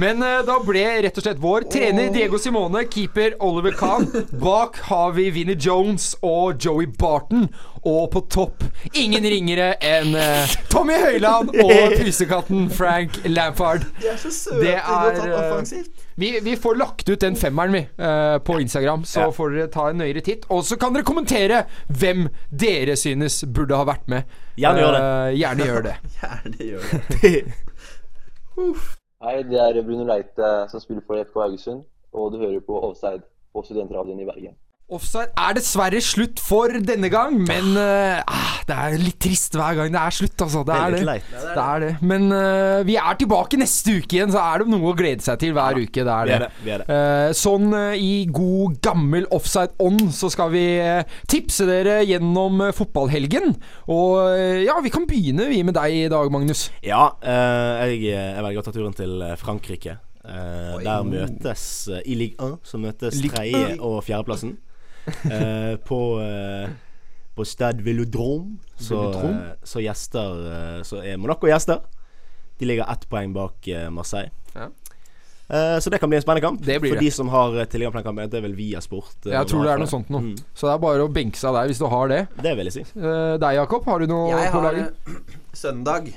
Speaker 2: Men uh, da ble rett og slett vår trener Diego Simone, keeper Oliver Kahn. Bak har vi Vinnie Jones og Joey Barton. Og på topp ingen ringere enn uh, Tommy Høiland og <laughs> pusekatten Frank Lampard.
Speaker 3: De er så søte
Speaker 2: Det er, eh. Vi, vi får lagt ut den femmeren, vi, på Instagram. Så
Speaker 1: Ja.
Speaker 2: får dere ta en nøyere titt. Og så kan dere kommentere hvem dere synes burde ha vært med.
Speaker 1: Gjerne gjør det.
Speaker 2: Eh, gjerne gjør det. <laughs>
Speaker 3: Gjerne gjør det. <laughs>
Speaker 4: Hei, det er Bruno Leite som spiller for FK Haugesund, og du hører på Offside på Studentradioen i Bergen.
Speaker 2: Offside er dessverre slutt for denne gang, men eh, ah, det er litt trist hver gang det er slutt, altså. Det
Speaker 1: Det det,
Speaker 2: er det. Det er det. Men uh, vi er tilbake neste uke igjen, så er det noe å glede seg til hver uke. Det er
Speaker 1: Vi
Speaker 2: det.
Speaker 1: er. Vi er det.
Speaker 2: Eh, sånn i god gammel offside-ånd så skal vi tipse dere gjennom fotballhelgen. Og ja, vi kan begynne vi med deg i dag, Magnus.
Speaker 1: Ja, eh, jeg, jeg velger å ta turen til Frankrike. Eh, der møtes i Ligue 1 så møtes tredje- og fjerdeplassen. Eh, på eh, på Stade Velodrome så, eh, så gjester eh, Så er Monaco gjester. De ligger ett poeng bak eh, Marseille.
Speaker 2: Ja.
Speaker 1: Eh, så det kan bli en spennende kamp.
Speaker 2: Det blir
Speaker 1: For
Speaker 2: det.
Speaker 1: de som har tilgang på den kampen, det er vel via sport.
Speaker 2: Jeg tror det er noe sånt noe.
Speaker 1: Mm,
Speaker 2: Så det er bare å benke seg der hvis du har det.
Speaker 1: det vil jeg si.
Speaker 2: Eh, deg, Jakob, har du noe
Speaker 3: Jeg
Speaker 2: på laget?
Speaker 3: søndag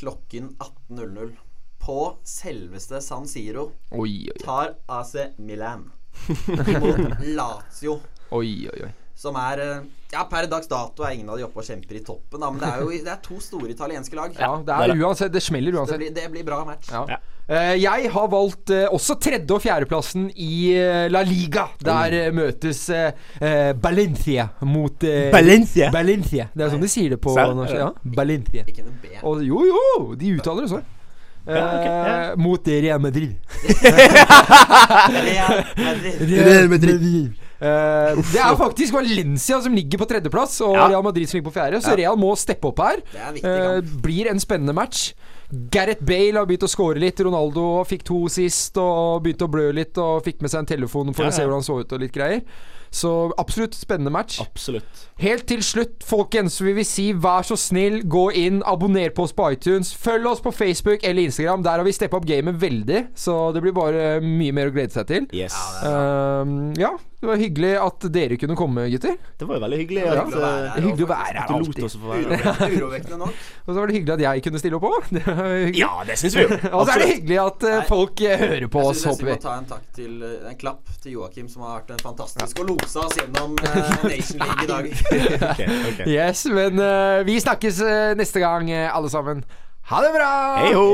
Speaker 3: klokken 18.00 på selveste San Siro
Speaker 2: Oi, oi,
Speaker 3: tar AC Milan imot Lazio.
Speaker 2: oi. oi, oi.
Speaker 3: Som er eh, Ja, per dags dato er ingen av de oppe og kjemper i toppen, da, men det er jo det er to store italienske lag.
Speaker 2: Ja, det er uansett Det smeller
Speaker 3: det,
Speaker 2: uansett.
Speaker 3: blir, det blir bra match.
Speaker 2: Ja. Eh, jeg har valgt eh, også tredje- og fjerdeplassen i La Liga. Der møtes eh, mot Balencia.
Speaker 1: Valencia.
Speaker 2: Det er sånn de sier det på norsk. Ja, Balencia.
Speaker 3: Ikke noe B.
Speaker 2: Og, jo, jo, de uttaler det sånn.
Speaker 1: Ja.
Speaker 2: Eh, Mot Real Madrid.
Speaker 3: Real Madrid.
Speaker 2: Real Madrid. Uh, det er faktisk Valencia som ligger på tredjeplass, og
Speaker 1: Ja.
Speaker 2: Real Madrid som ligger på fjerde. Så Real må steppe opp her.
Speaker 3: Det er viktig
Speaker 2: Eh, blir en spennende match. Gareth Bale har begynt å score litt. Ronaldo fikk to sist og begynte å blø litt og fikk med seg en telefon for
Speaker 1: Ja,
Speaker 2: å se hvordan han så ut og litt greier. Så absolutt spennende match.
Speaker 1: Absolutt.
Speaker 2: Helt til slutt, folkens, vi vil vi si vær så snill, gå inn, abonner på oss på iTunes. Følg oss på Facebook eller Instagram. Der har vi steppa opp gamet veldig, så det blir bare mye mer å glede seg til.
Speaker 1: Yes.
Speaker 2: Ehm, ja, det var hyggelig at dere kunne komme, gutter.
Speaker 1: Det var jo veldig hyggelig
Speaker 3: Ja,
Speaker 1: at
Speaker 3: hyggelig å være her,
Speaker 1: eh,
Speaker 2: Hyggelig å være her alltid.
Speaker 3: Urovekkende, nok. <laughs>
Speaker 2: Og så var det hyggelig at jeg kunne stille opp òg.
Speaker 1: Ja, det syns vi jo. <laughs>
Speaker 2: Og så er det hyggelig at
Speaker 3: uh,
Speaker 2: folk Nei. hører på
Speaker 3: Jeg
Speaker 2: oss,
Speaker 3: synes jeg
Speaker 2: håper vi.
Speaker 3: skal ta en takk til eh, En klapp til Joakim, som har vært en fantastisk og losa oss gjennom uh, <laughs> Nation League i dag. <laughs>
Speaker 1: Ok, ok.
Speaker 2: Yes, men uh, vi snakkes uh, neste gang, eh, alle sammen. Ha det bra!
Speaker 1: Hei ho!